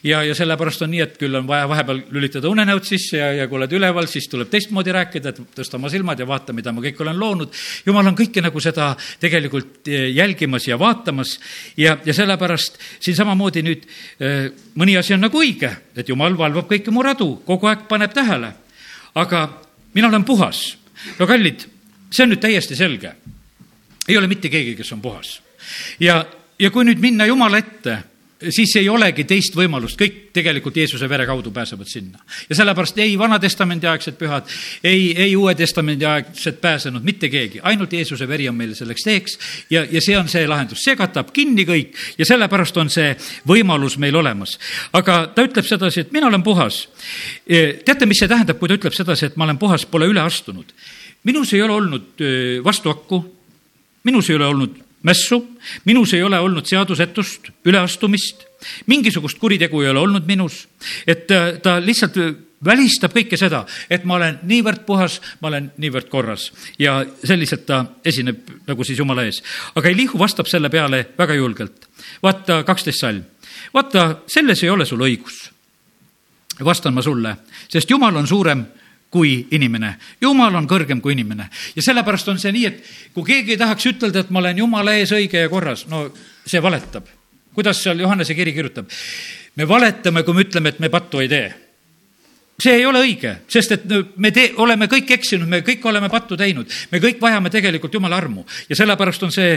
ja, ja sellepärast on nii, et küll on vaja vahepeal lülitada unenäod sisse ja, ja kui oled üleval, siis tuleb teistmoodi rääkida, et tõsta oma silmad ja vaata, mida ma kõik olen loonud. jumal on kõike nagu seda tegelikult eh, jälgimas ja vaatamas ja, ja sellepärast siin samamoodi nüüd eh, mõni asi on nagu õige, et jumal valvab kõiki mu radu, kogu aeg paneb tähele. aga mina olen puhas. no kallid, see on nüüd täiesti selge ei ole mitte keegi, kes on puhas. ja, ja kui nüüd minna Jumala ette, siis ei olegi teist võimalust, kõik tegelikult Jeesuse vere kaudu pääsevad sinna. ja sellepärast ei Vana-testamendi aegsed pühad, ei, ei Uue Testamendi aegsed pääsenud, mitte keegi, ainult Jeesuse veri on meile selleks teeks ja, ja see on see lahendus, see katab kinni kõik ja sellepärast on see võimalus meil olemas. aga ta ütleb sedasi, et mina olen puhas. E, teate, mis see tähendab, kui ta ütleb sedasi, et ma olen puhas, pole üle astunud? minus ei ole olnud e, vastuakku minus ei ole olnud mässu, minus ei ole olnud seadusetust, üleastumist, mingisugust kuritegu ei ole olnud minus, et ta, äh, ta lihtsalt välistab kõike seda, et ma olen niivõrd puhas, ma olen niivõrd korras ja selliselt ta esineb nagu siis Jumala ees. aga Elihu vastab selle peale väga julgelt. vaata kaksteist salm, vaata, selles ei ole sul õigus. vastan ma sulle, sest Jumal on suurem kui inimene. jumal on kõrgem kui inimene ja sellepärast on see nii, et kui keegi tahaks ütelda, et ma olen jumala ees õige ja korras, no see valetab. kuidas seal Johannese kiri kirjutab? me valetame, kui me ütleme, et me pattu ei tee see ei ole õige, sest et me tee, oleme kõik eksinud, me kõik oleme pattu teinud, me kõik vajame tegelikult jumala armu ja sellepärast on see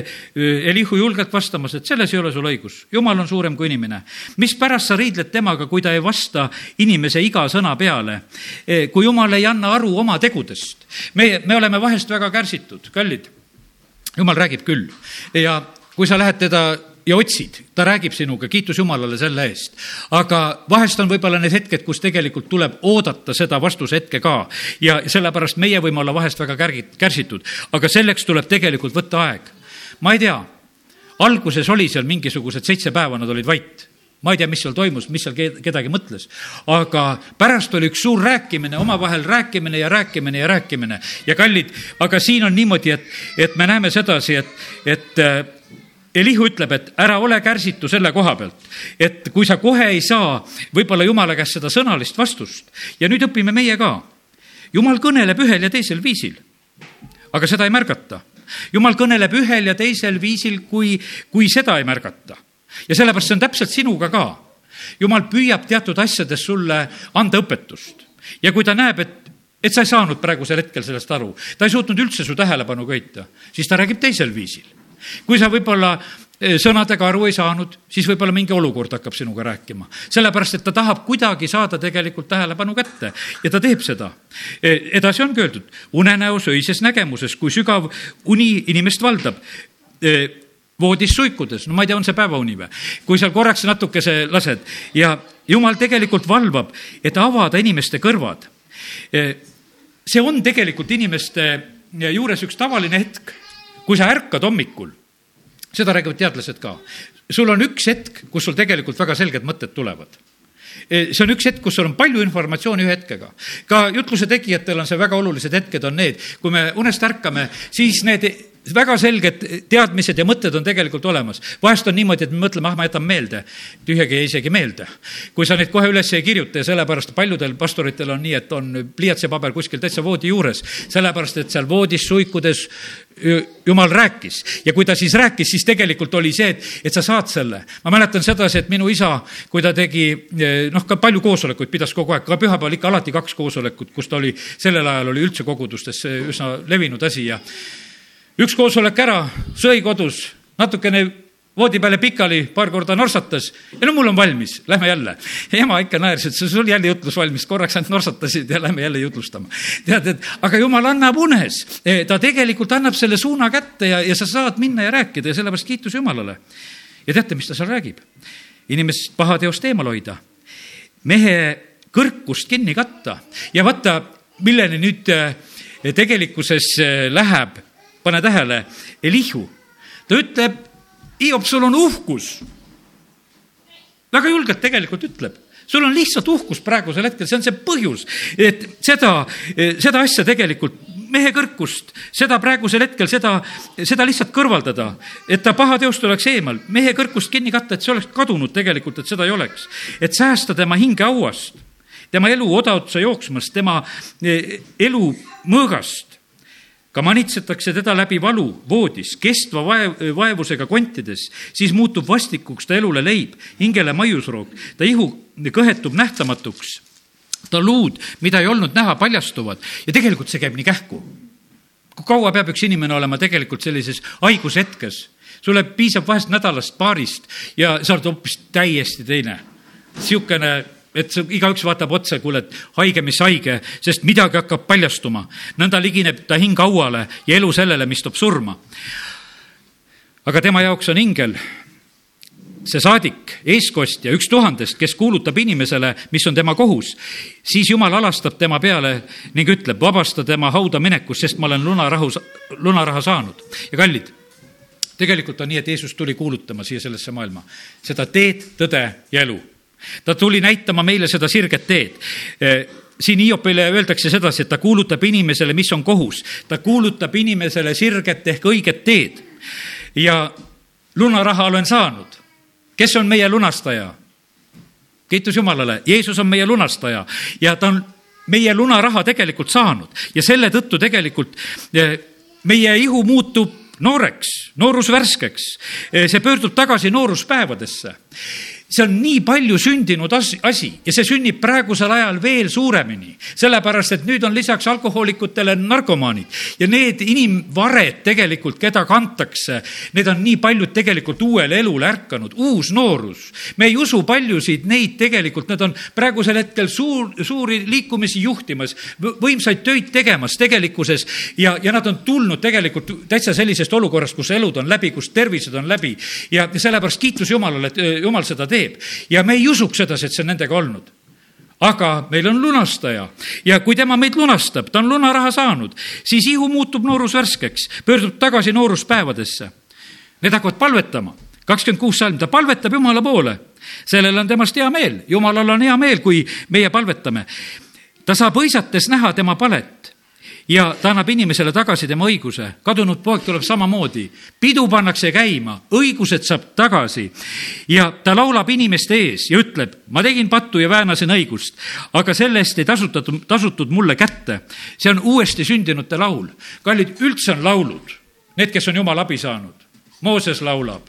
Elihu julgelt vastamas, et selles ei ole sul õigus. jumal on suurem kui inimene. mispärast sa riidled temaga, kui ta ei vasta inimese iga sõna peale? E, kui jumal ei anna aru oma tegudest. me, me oleme vahest väga kärsitud, kallid. jumal räägib küll ja kui sa lähed teda ja otsid, ta räägib sinuga, kiitus Jumalale selle eest. aga vahest on võib-olla need hetked, kus tegelikult tuleb oodata seda vastuse hetke ka. Ja sellepärast meie võime olla vahest väga kärgid, kärsitud, aga selleks tuleb tegelikult võtta aeg. ma ei tea, alguses oli seal mingisugused seitse päeva, nad olid vait. Ma ei tea, mis seal toimus, mis seal kedagi mõtles, aga pärast oli üks suur rääkimine, omavahel rääkimine ja rääkimine ja rääkimine. Ja kallid, aga siin on niimoodi, et, et me näeme sedasi, et, et Elihu ütleb, et ära ole kärsitu selle koha pealt, et kui sa kohe ei saa võib-olla jumala käest seda sõnalist vastust ja nüüd õpime meie ka. jumal kõneleb ühel ja teisel viisil, aga seda ei märgata jumal kõneleb ühel ja teisel viisil, kui, kui seda ei märgata. ja sellepärast see on täpselt sinuga ka. jumal püüab teatud asjades sulle anda õpetust ja kui ta näeb, et et sa ei saanud praegusel hetkel sellest aru, ta ei suutnud üldse su tähelepanu köita, siis ta räägib teisel viisil. Kui sa võib-olla Eh, sõnadega aru ei saanud, siis võib-olla mingi olukord hakkab sinuga rääkima. sellepärast, et ta tahab kuidagi saada tegelikult tähelepanu kätte ja ta teeb seda. Eh, edasi ongi öeldud, unenäos öises nägemuses, kui sügav uni inimest valdab eh, voodis suikudes, no ma ei tea, on see päevauni või? kui seal korraks natukese lased ja jumal tegelikult valvab, et avada inimeste kõrvad. see on tegelikult inimeste juures üks tavaline hetk, kui sa ärkad hommikul seda räägivad teadlased ka. sul on üks hetk, kus sul tegelikult väga selged mõtted tulevad e, see on üks hetk, kus sul on palju informatsiooni ühe hetkega. ka jutluse tegijatel on see väga olulised hetked on need, kui me unest ärkame, siis need väga selged teadmised ja mõtted on tegelikult olemas. vahest on niimoodi, et me mõtleme, ah, ma jätan meelde. tühjagi jäi isegi meelde. kui sa neid kohe üles ei kirjuta ja sellepärast paljudel pastoritel on nii, et on pliiats ja paber kuskil täitsa voodi juures, sellepärast et seal voodis suikudes jumal rääkis ja kui ta siis rääkis, siis tegelikult oli see, et, et sa saad selle. ma mäletan sedasi, et minu isa, kui ta tegi noh, ka palju koosolekuid pidas kogu aeg, ka pühapäeval ikka alati kaks koosolekut, kus ta oli, sellel ajal oli üldse kogudustes üsna levinud asi ja üks koosolek ära, sõi kodus, natukene voodi peale pikali, paar korda norsatas ja no mul on valmis, lähme jälle. ema ikka naeris, et sul jälle jutlus valmis, korraks ainult norsatasid ja lähme jälle jutlustama. tead, et aga jumal annab unes, e, ta tegelikult annab selle suuna kätte ja, ja sa saad minna ja rääkida ja sellepärast kiitus Jumalale. ja teate, mis ta seal räägib? inimest pahateost eemal hoida, mehe kõrkust kinni katta ja vaata, milleni nüüd e, tegelikkuses e, läheb pane tähele, Elihu, ta ütleb, Hiop, sul on uhkus. väga julgelt tegelikult ütleb sul on lihtsalt uhkus praegusel hetkel, see on see põhjus, et seda, seda asja tegelikult, mehe kõrkust, seda praegusel hetkel, seda, seda lihtsalt kõrvaldada, et ta pahateost oleks eemal, mehe kõrkust kinni katta, et see oleks kadunud tegelikult, et seda ei oleks. et säästa tema hinge hauast, tema elu odaotsa jooksmast, tema eh, elu mõõgast ka manitsetakse teda läbi valu voodis, kestva vaev, vaevusega kontides, siis muutub vastikuks ta elule leib, hingele maiusroog, ta ihu kõhetub nähtamatuks. ta luud, mida ei olnud näha, paljastuvad ja tegelikult see käib nii kähku. kui kaua peab üks inimene olema tegelikult sellises haigushetkes? sulle piisab vahest nädalast, paarist ja sa oled hoopis täiesti teine. niisugune et igaüks vaatab otsa, kuule, et haige, mis haige, sest midagi hakkab paljastuma. nõnda ligineb ta hing hauale ja elu sellele, mis toob surma. aga tema jaoks on ingel see saadik, eestkostja, üks tuhandest, kes kuulutab inimesele, mis on tema kohus, siis jumal alastab tema peale ning ütleb, vabasta tema hauda minekust, sest ma olen lunarahu, lunaraha saanud. ja kallid, tegelikult on nii, et Jeesus tuli kuulutama siia sellesse maailma seda teed, tõde ja elu ta tuli näitama meile seda sirget teed siin Hiopile öeldakse sedasi, et ta kuulutab inimesele, mis on kohus. ta kuulutab inimesele sirget ehk õiget teed. ja lunaraha olen saanud. kes on meie lunastaja? kiitus Jumalale, Jeesus on meie lunastaja ja ta on meie lunaraha tegelikult saanud ja selle tõttu tegelikult meie ihu muutub nooreks, noorus värskeks. See pöördub tagasi nooruspäevadesse see on nii palju sündinud asi ja see sünnib praegusel ajal veel suuremini, sellepärast et nüüd on lisaks alkohoolikutele narkomaanid ja need inimvared tegelikult, keda kantakse, need on nii paljud tegelikult uuele elule ärkanud, uus noorus. me ei usu paljusid neid tegelikult, need on praegusel hetkel suur, suuri liikumisi juhtimas, võimsaid töid tegemas tegelikkuses ja, ja nad on tulnud tegelikult täitsa sellisest olukorrast, kus elud on läbi, kus tervised on läbi ja sellepärast kiitus Jumalale, et Jumal seda teeb teeb ja me ei usuks sedasi, et see on nendega olnud aga meil on lunastaja ja kui tema meid lunastab, ta on lunaraha saanud, siis ihu muutub noorus värskeks, pöördub tagasi nooruspäevadesse. Need hakkavad palvetama, kakskümmend kuus salm, ta palvetab Jumala poole. sellel on temast hea meel, Jumalal on hea meel, kui meie palvetame. ta saab hõisates näha tema palet ja ta annab inimesele tagasi tema õiguse. kadunud poeg tuleb samamoodi. pidu pannakse käima, õigused saab tagasi ja ta laulab inimeste ees ja ütleb, ma tegin pattu ja väänasin õigust, aga selle eest ei tasutatud, tasutud mulle kätte. see on uuesti sündinute laul. kallid, üldse on laulud need, kes on Jumala abi saanud. Mooses laulab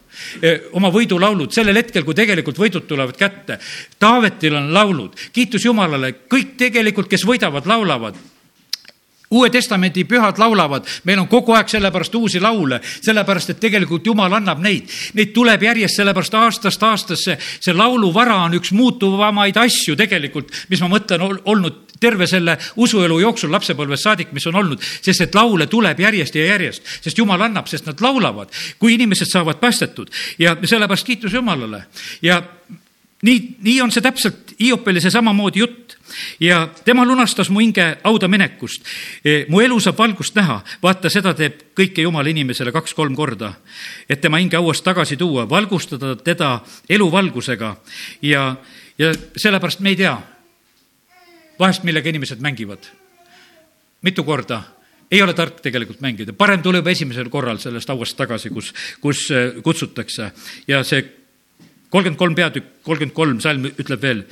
oma võidulaulud sellel hetkel, kui tegelikult võidud tulevad kätte. Taavetil on laulud, kiitus Jumalale, kõik tegelikult, kes võidavad, laulavad uue Testamendi pühad laulavad, meil on kogu aeg sellepärast uusi laule, sellepärast et tegelikult Jumal annab neid. Neid tuleb järjest, sellepärast aastast aastasse see lauluvara on üks muutuvamaid asju tegelikult, mis ma mõtlen, olnud terve selle usuelu jooksul lapsepõlvest saadik, mis on olnud, sest et laule tuleb järjest ja järjest, sest Jumal annab, sest nad laulavad, kui inimesed saavad päästetud ja sellepärast kiitus Jumalale. Ja nii, nii on see täpselt, Hiopile see samamoodi jutt ja tema lunastas mu hinge hauda minekust. E, mu elu saab valgust näha, vaata, seda teeb kõike Jumala inimesele kaks-kolm korda, et tema hinge hauast tagasi tuua, valgustada teda eluvalgusega ja, ja sellepärast me ei tea vahest, millega inimesed mängivad. mitu korda ei ole tark tegelikult mängida, parem tuleb esimesel korral sellest hauast tagasi, kus, kus e, kutsutakse ja see kolmkümmend kolm peatükk, kolmkümmend kolm salm ütleb veel.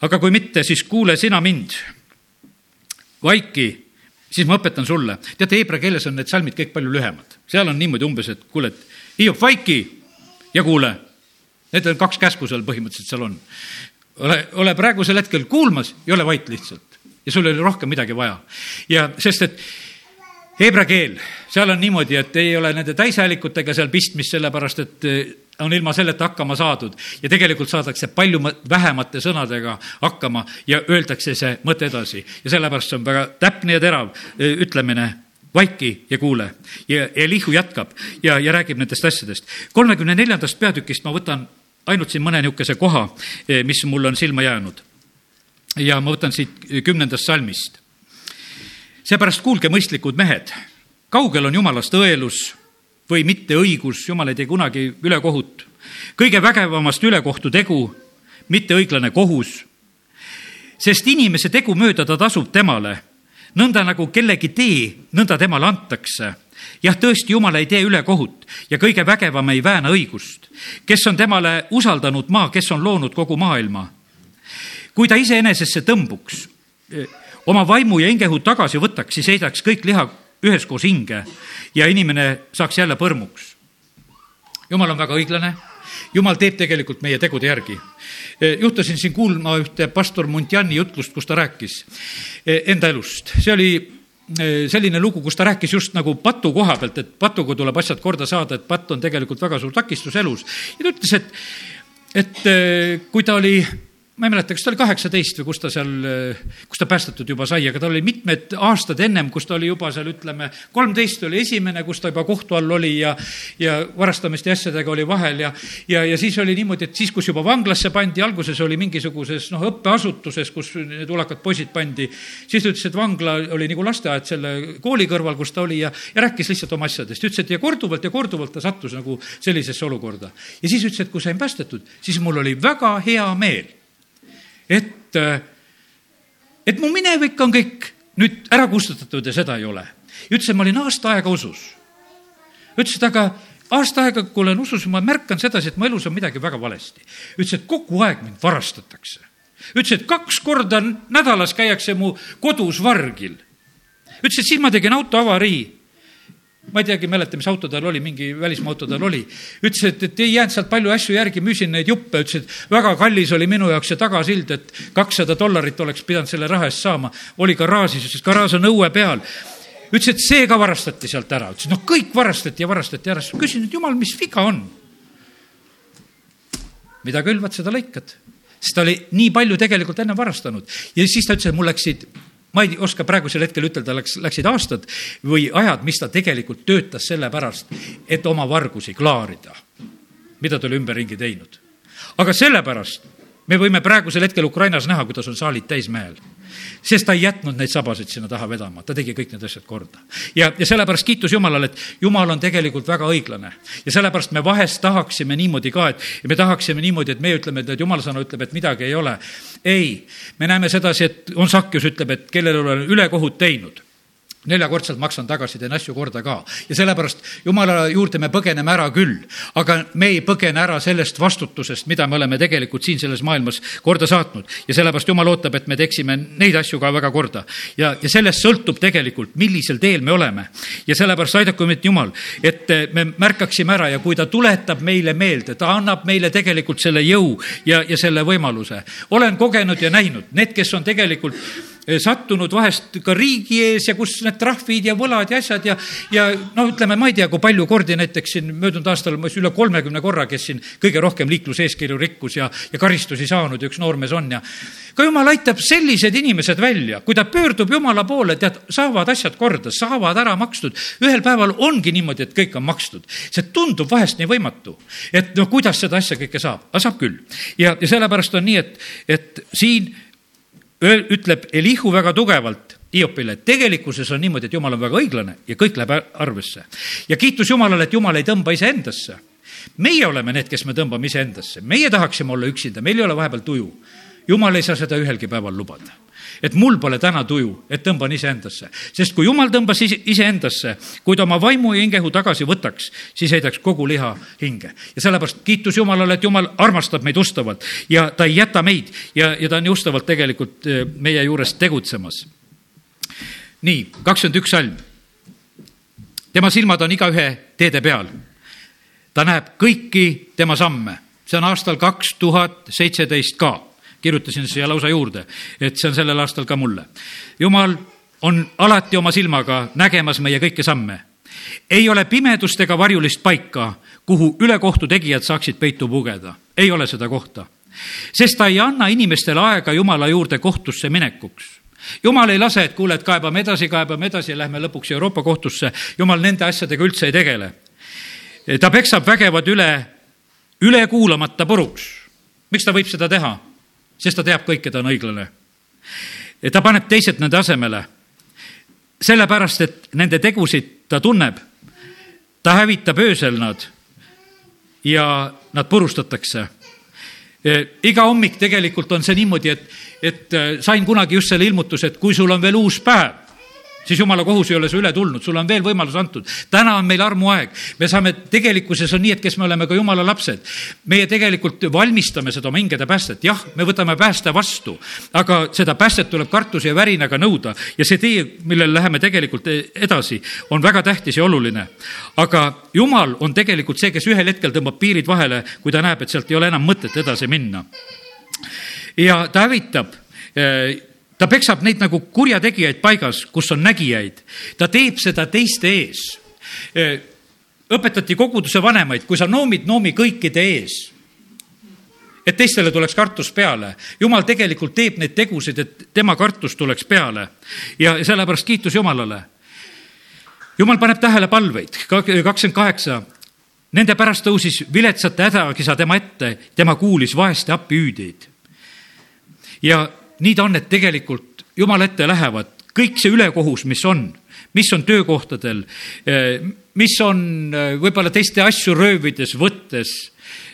Aga kui mitte, siis kuule sina mind, vaiki, siis ma õpetan sulle. teate, heebrea keeles on need salmid kõik palju lühemad. seal on niimoodi umbes, et kuule, et Hiop, vaiki ja kuule. Need on kaks käsku seal põhimõtteliselt seal on. ole, ole praegusel hetkel kuulmas ja ole vait lihtsalt. ja sul ei ole rohkem midagi vaja. ja sest, et heebrea keel, seal on niimoodi, et ei ole nende täishäälikutega seal pistmist, sellepärast et on ilma selleta hakkama saadud ja tegelikult saadakse palju vähemate sõnadega hakkama ja öeldakse see mõte edasi. ja sellepärast see on väga täpne ja terav ütlemine vaiki ja kuule. ja Elihu jätkab ja, ja räägib nendest asjadest. kolmekümne neljandast peatükist ma võtan ainult siin mõne niisuguse koha, mis mulle on silma jäänud. ja ma võtan siit kümnendast salmist. Seepärast kuulge, mõistlikud mehed, kaugel on jumalast õelus või mitteõigus, jumal ei tee kunagi ülekohut. kõige vägevamast ülekohtu tegu, mitte õiglane kohus. sest inimese tegu mööda ta tasub temale, nõnda nagu kellegi tee, nõnda temale antakse jah, tõesti, Jumal ei tee ülekohut ja kõige vägevam ei vääna õigust. kes on temale usaldanud maa, kes on loonud kogu maailma? kui ta iseenesesse tõmbuks, oma vaimu ja hingehu tagasi võtaks, siis heidaks kõik liha üheskoos hinge ja inimene saaks jälle põrmuks. jumal on väga õiglane, jumal teeb tegelikult meie tegude järgi. E, juhtusin siin kuulma ühte pastor Muntiani jutlust, kus ta rääkis e, enda elust, see oli e, selline lugu, kus ta rääkis just nagu patu koha pealt, et patuga tuleb asjad korda saada, et patt on tegelikult väga suur takistus elus. ja ta ütles, et, et kui ta oli ma ei mäleta, kas ta oli kaheksateist või kus ta seal, kus ta päästetud juba sai, aga tal oli mitmed aastad ennem, kus ta oli juba seal, ütleme, kolmteist oli esimene, kus ta juba kohtu all oli ja, ja varastamiste asjadega oli vahel ja, ja, ja siis oli niimoodi, et siis, kus juba vanglasse pandi, alguses oli mingisuguses noh, õppeasutuses, kus need ulakad poisid pandi, siis ta ütles, et vangla oli nagu lasteaed selle kooli kõrval, kus ta oli ja, ja rääkis lihtsalt oma asjadest. ütles, et ja korduvalt ja korduvalt ta sattus nagu sellisesse olukorda. ja siis ütles, et kui sain päästetud, siis mul oli väga hea meel et, et mu minevik on kõik nüüd ära kustutatud ja seda ei ole. ütles, et ma olin aasta aega usus. ütles, et aga aasta aega, kui olen usus, ma märkan sedasi, et mu elus on midagi väga valesti. ütles, et kogu aeg mind varastatakse. ütles, et kaks korda nädalas käiakse mu kodus vargil. ütles, et siis ma tegin auto avarii ma ei teagi, mäleta, mis auto tal oli, mingi välismaa auto tal oli. ütles, et, et ei jäänud sealt palju asju järgi, müüsin neid juppe, ütles, et väga kallis oli minu jaoks see tagasild, et kakssada dollarit oleks pidanud selle raha eest saama. oli garaažis, ütles, garaaž on õue peal. ütles, et see ka varastati sealt ära, ütles, noh, kõik varastati ja varastati ära, küsin, et jumal, mis viga on? mida külvad, seda lõikad sest ta oli nii palju tegelikult enne varastanud ja siis ta ütles, et mul läksid ma ei oska praegusel hetkel ütelda, läks, läksid aastad või ajad, mis ta tegelikult töötas selle pärast, et oma vargusi klaarida, mida ta oli ümberringi teinud. aga sellepärast me võime praegusel hetkel Ukrainas näha, kuidas on saalid täismehel sest ta ei jätnud neid sabasid sinna taha vedama, ta tegi kõik need asjad korda. ja, ja sellepärast kiitus Jumalale, et Jumal on tegelikult väga õiglane. ja sellepärast me vahest tahaksime niimoodi ka, et me tahaksime niimoodi, et meie ütleme, et Jumala sõna ütleb, et midagi ei ole. ei, me näeme sedasi, et on Sakjus ütleb, et kellel olen ülekohut teinud neljakordselt maksan tagasi, teen asju korda ka. ja sellepärast Jumala juurde me põgeneme ära küll, aga me ei põgene ära sellest vastutusest, mida me oleme tegelikult siin selles maailmas korda saatnud. ja sellepärast Jumal ootab, et me teeksime neid asju ka väga korda. ja, ja sellest sõltub tegelikult, millisel teel me oleme. ja sellepärast aidaku meid Jumal, et me märkaksime ära ja kui ta tuletab meile meelde, ta annab meile tegelikult selle jõu ja, ja selle võimaluse. olen kogenud ja näinud, need, kes on tegelikult sattunud vahest ka riigi ees ja kus need trahvid ja võlad ja asjad ja, ja no ütleme, ma ei tea, kui palju kordi näiteks siin möödunud aastal ma üle kolmekümne korra, kes siin kõige rohkem liikluseeskirju rikkus ja, ja karistusi saanud ja üks noormees on ja ka jumal aitab sellised inimesed välja, kui ta pöördub jumala poole, tead, saavad asjad korda, saavad ära makstud. ühel päeval ongi niimoodi, et kõik on makstud. see tundub vahest nii võimatu, et no kuidas seda asja kõike saab, aga saab küll. ja, ja sellepärast on nii, et, et siin ütleb Elihu väga tugevalt Hiopile, et tegelikkuses on niimoodi, et jumal on väga õiglane ja kõik läheb arvesse. ja kiitus Jumalale, et Jumal ei tõmba iseendasse. meie oleme need, kes me tõmbame iseendasse, meie tahaksime olla üksinda, meil ei ole vahepeal tuju. Jumal ei saa seda ühelgi päeval lubada et mul pole täna tuju, et tõmban iseendasse. sest kui jumal tõmbas iseendasse, kui ta oma vaimu ja hingehu tagasi võtaks, siis heidaks kogu liha hinge. ja sellepärast kiitus Jumalale, et Jumal armastab meid ustavalt ja ta ei jäta meid ja, ja ta on ustavalt tegelikult eh, meie juures tegutsemas. nii, kakskümmend üks salm. tema silmad on igaühe teede peal. ta näeb kõiki tema samme. see on aastal kaks tuhat seitseteist ka kirjutasin siia lausa juurde, et see on sellel aastal ka mulle. jumal on alati oma silmaga nägemas meie kõiki samme. ei ole pimedust ega varjulist paika, kuhu ülekohtu tegijad saaksid peitu pugeda. ei ole seda kohta. sest ta ei anna inimestele aega Jumala juurde kohtusse minekuks jumal ei lase, et kuule, et kaebame edasi, kaebame edasi ja lähme lõpuks Euroopa kohtusse. jumal nende asjadega üldse ei tegele. ta peksab vägevad üle, üle kuulamata puruks. miks ta võib seda teha? Sest ta teab kõike, ta on õiglane. ta paneb teised nende asemele. sellepärast, et nende tegusid ta tunneb. ta hävitab öösel nad ja nad purustatakse. iga hommik tegelikult on see niimoodi, et, et äh, sain kunagi just selle ilmutuse, et kui sul on veel uus päev siis jumala kohus ei ole su üle tulnud, sulle on veel võimalus antud. täna on meil armuaeg, me saame, tegelikkuses on nii, et kes me oleme ka jumala lapsed, meie tegelikult valmistame seda oma hingede päästet, jah, me võtame pääste vastu, aga seda päästet tuleb kartuse ja värinaga nõuda ja see tee, millel läheme tegelikult edasi, on väga tähtis ja oluline. aga jumal on tegelikult see, kes ühel hetkel tõmbab piirid vahele, kui ta näeb, et sealt ei ole enam mõtet edasi minna. ja ta hävitab eh, ta peksab neid nagu kurjategijaid paigas, kus on nägijaid. ta teeb seda teiste ees. õpetati koguduse vanemaid, kui sa noomid, noomi kõikide ees et teistele tuleks kartus peale. jumal tegelikult teeb neid tegusid, et tema kartus tuleks peale ja sellepärast kiitus Jumalale. jumal paneb tähele palveid, kakskümmend kaheksa. Nende pärast tõusis viletsate hädakisa tema ette, tema kuulis vaeste appihüüdeid. ja nii ta on, et tegelikult jumala ette lähevad kõik see ülekohus, mis on, mis on töökohtadel, eh, mis on eh, võib-olla teiste asju röövides, võttes,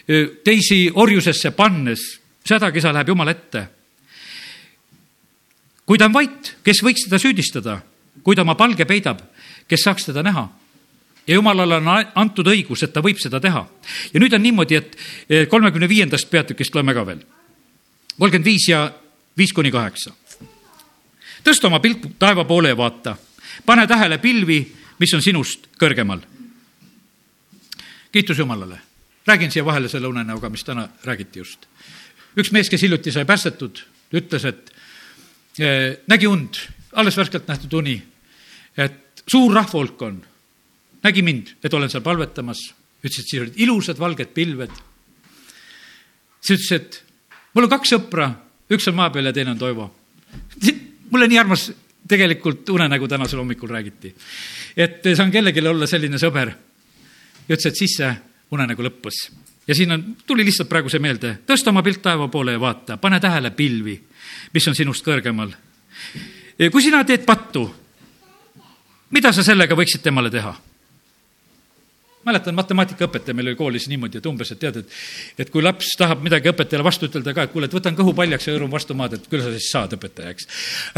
eh, teisi orjusesse pannes, hädakisa läheb jumala ette. kui ta on vait, kes võiks teda süüdistada, kui ta oma palge peidab, kes saaks teda näha? ja jumalale on antud õigus, et ta võib seda teha. ja nüüd on niimoodi, et kolmekümne viiendast peatükist loeme ka veel. kolmkümmend viis ja viis kuni kaheksa. tõsta oma pilk taeva poole ja vaata. pane tähele pilvi, mis on sinust kõrgemal. kiitus Jumalale. räägin siia vahele selle unenäoga, mis täna räägiti just. üks mees, kes hiljuti sai päästetud, ütles, et nägi und, alles värskelt nähtud uni, et suur rahvahulk on, nägi mind, et olen seal palvetamas, ütles, et siis olid ilusad valged pilved. siis ütles, et mul on kaks sõpra üks on maa peal ja teine on Toivo. mulle nii armas tegelikult unenägu tänasel hommikul räägiti. et saan kellelegi olla selline sõber. ja ütles, et siis see unenägu lõppes. ja siin on, tuli lihtsalt praegu see meelde, tõsta oma pilt taeva poole ja vaata, pane tähele pilvi, mis on sinust kõrgemal. kui sina teed pattu, mida sa sellega võiksid temale teha? Mäletan, matemaatikaõpetaja meil oli koolis niimoodi, et umbes, et tead, et, et kui laps tahab midagi õpetajale vastu ütelda ka, et kuule, et võtan kõhu paljaks ja hõõrun vastu maad, et küll sa siis saad õpetajaks.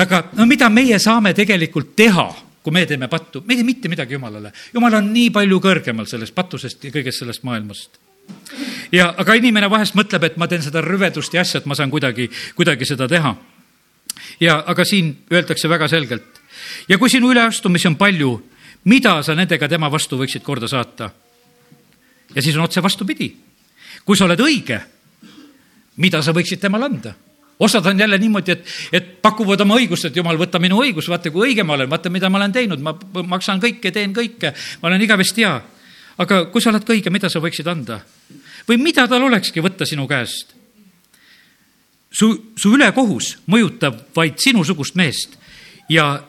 aga no mida meie saame tegelikult teha kui me teeme pattu, me ei tee mitte midagi Jumalale. Jumal on nii palju kõrgemal sellest patusest ja kõigest sellest maailmast. ja, aga inimene vahest mõtleb, et ma teen seda rüvedust ja asja, et ma saan kuidagi, kuidagi seda teha. ja, aga siin öeldakse väga selgelt. ja kui sinu üleastumisi on palju, mida sa nendega tema vastu võiksid korda saata? ja siis on otse vastupidi. kui sa oled õige, mida sa võiksid temale anda osad on jälle niimoodi, et, et pakuvad oma õigust, et jumal, võta minu õigus, vaata kui õige ma olen, vaata, mida ma olen teinud, ma maksan kõike, teen kõike, ma olen igavesti hea. aga kui sa oled ka õige, mida sa võiksid anda? või mida tal olekski võtta sinu käest? su, su ülekohus mõjutab vaid sinusugust meest ja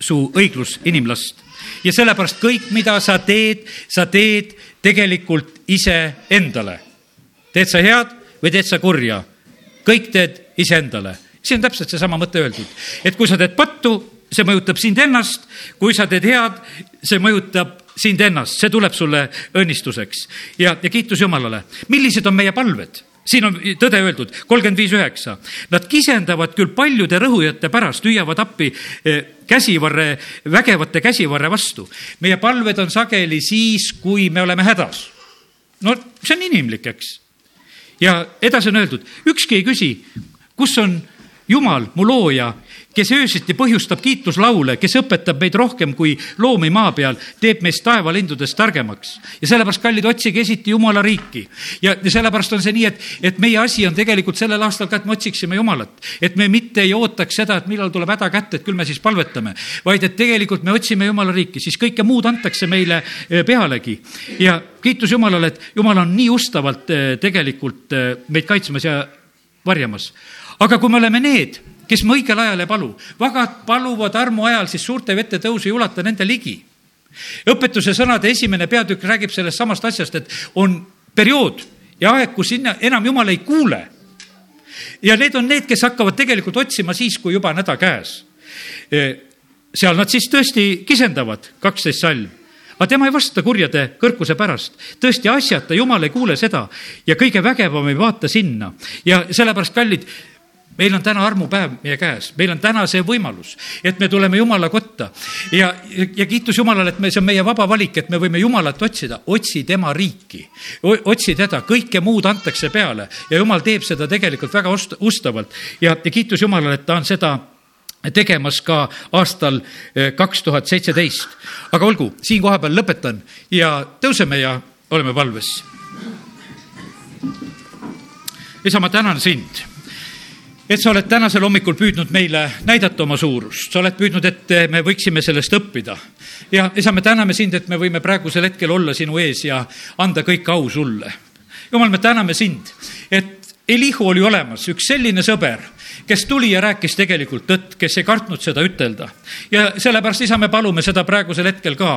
su õiglus inimlast. Ja sellepärast kõik, mida sa teed, sa teed tegelikult iseendale. teed sa head või teed sa kurja kõik teed iseendale. siin on täpselt seesama mõte öeldud, et kui sa teed pattu, see mõjutab sind ennast, kui sa teed head, see mõjutab sind ennast, see tuleb sulle õnnistuseks ja, ja kiitus Jumalale. millised on meie palved? Siin on tõde öeldud, kolmkümmend viis üheksa. Nad kisendavad küll paljude rõhujate pärast, hüüavad appi eh, käsivarre, vägevate käsivarre vastu. meie palved on sageli siis, kui me oleme hädas. no see on inimlik, eks ja edasi on öeldud, ükski ei küsi, kus on Jumal, mu looja, kes öösiti põhjustab kiituslaule, kes õpetab meid rohkem kui loomi maa peal, teeb meist taevalindudest targemaks. ja sellepärast, kallid, otsige esiti Jumala riiki. ja, sellepärast on see nii, et, et meie asi on tegelikult sellel aastal ka, et me otsiksime Jumalat. et me mitte ei ootaks seda, et millal tuleb häda kätte, et küll me siis palvetame, vaid et tegelikult me otsime Jumala riiki, siis kõike muud antakse meile eh, pealegi. ja kiitus Jumalale, et Jumal on nii ustavalt eh, tegelikult eh, meid kaitsmas ja varjamas aga kui me oleme need, kes me õigel ajal ei palu, vagad paluvad armu ajal, siis suurte vete tõus ei ulata nende ligi. õpetuse sõnade esimene peatükk räägib sellest samast asjast, et on periood ja aeg, kus sinna enam jumal ei kuule. ja need on need, kes hakkavad tegelikult otsima siis, kui juba on häda käes. E, seal nad siis tõesti kisendavad, kaksteist salm aga tema ei vasta kurjade kõrkuse pärast. tõesti asjata, jumal ei kuule seda ja kõige vägevam ei vaata sinna ja sellepärast, kallid meil on täna armupäev meie käes, meil on täna see võimalus, et me tuleme Jumala kotta. Ja, ja kiitus Jumalale, et me, see on meie vaba valik, et me võime Jumalat otsida, otsi tema riiki. otsi teda, kõike muud antakse peale. Ja Jumal teeb seda tegelikult väga ust-, ustavalt. Ja, ja kiitus Jumalale, et ta on seda tegemas ka aastal eh, kaks tuhat seitseteist. aga olgu, siin kohapeal lõpetan ja tõuseme ja oleme valves. isa, ma tänan sind et sa oled tänasel hommikul püüdnud meile näidata oma suurust, sa oled püüdnud, et me võiksime sellest õppida. ja isa, me täname sind, et me võime praegusel hetkel olla sinu ees ja anda kõik au sulle. jumal, me täname sind, et Elihu oli olemas, üks selline sõber kes tuli ja rääkis tegelikult tõtt, kes ei kartnud seda ütelda. ja sellepärast, isa, me palume seda praegusel hetkel ka,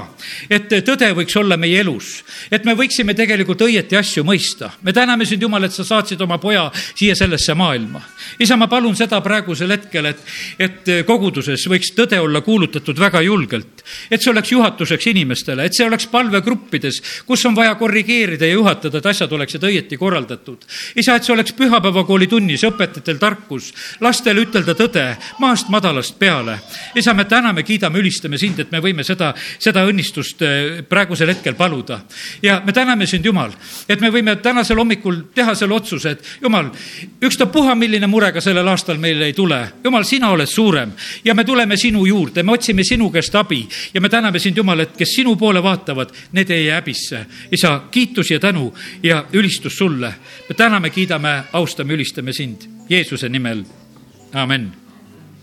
et tõde võiks olla meie elus, et me võiksime tegelikult õieti asju mõista. me täname sind, Jumal, et sa saatsid oma poja siia sellesse maailma. isa, ma palun seda praegusel hetkel, et, et koguduses võiks tõde olla kuulutatud väga julgelt, et see oleks juhatuseks inimestele, et see oleks palvegruppides, kus on vaja korrigeerida ja juhatada, et asjad oleksid õieti korraldatud. isa, et see oleks pühapäevakooli tunnis õpetajatel tarkus, lastele ütelda tõde maast madalast peale. isa, me täname, kiidame, ülistame sind, et me võime seda, seda õnnistust eh, praegusel hetkel paluda. ja me täname sind, Jumal, et me võime tänasel hommikul teha selle otsuse, et Jumal, ükstapuha, milline mure ka sellel aastal meil ei tule. Jumal, sina oled suurem ja me tuleme sinu juurde, me otsime sinu käest abi ja me täname sind, Jumal, et kes sinu poole vaatavad, need ei jää häbisse. isa, kiitus ja tänu ja ülistus sulle. me täname, kiidame, austame, ülistame sind Jeesuse nimel. Amen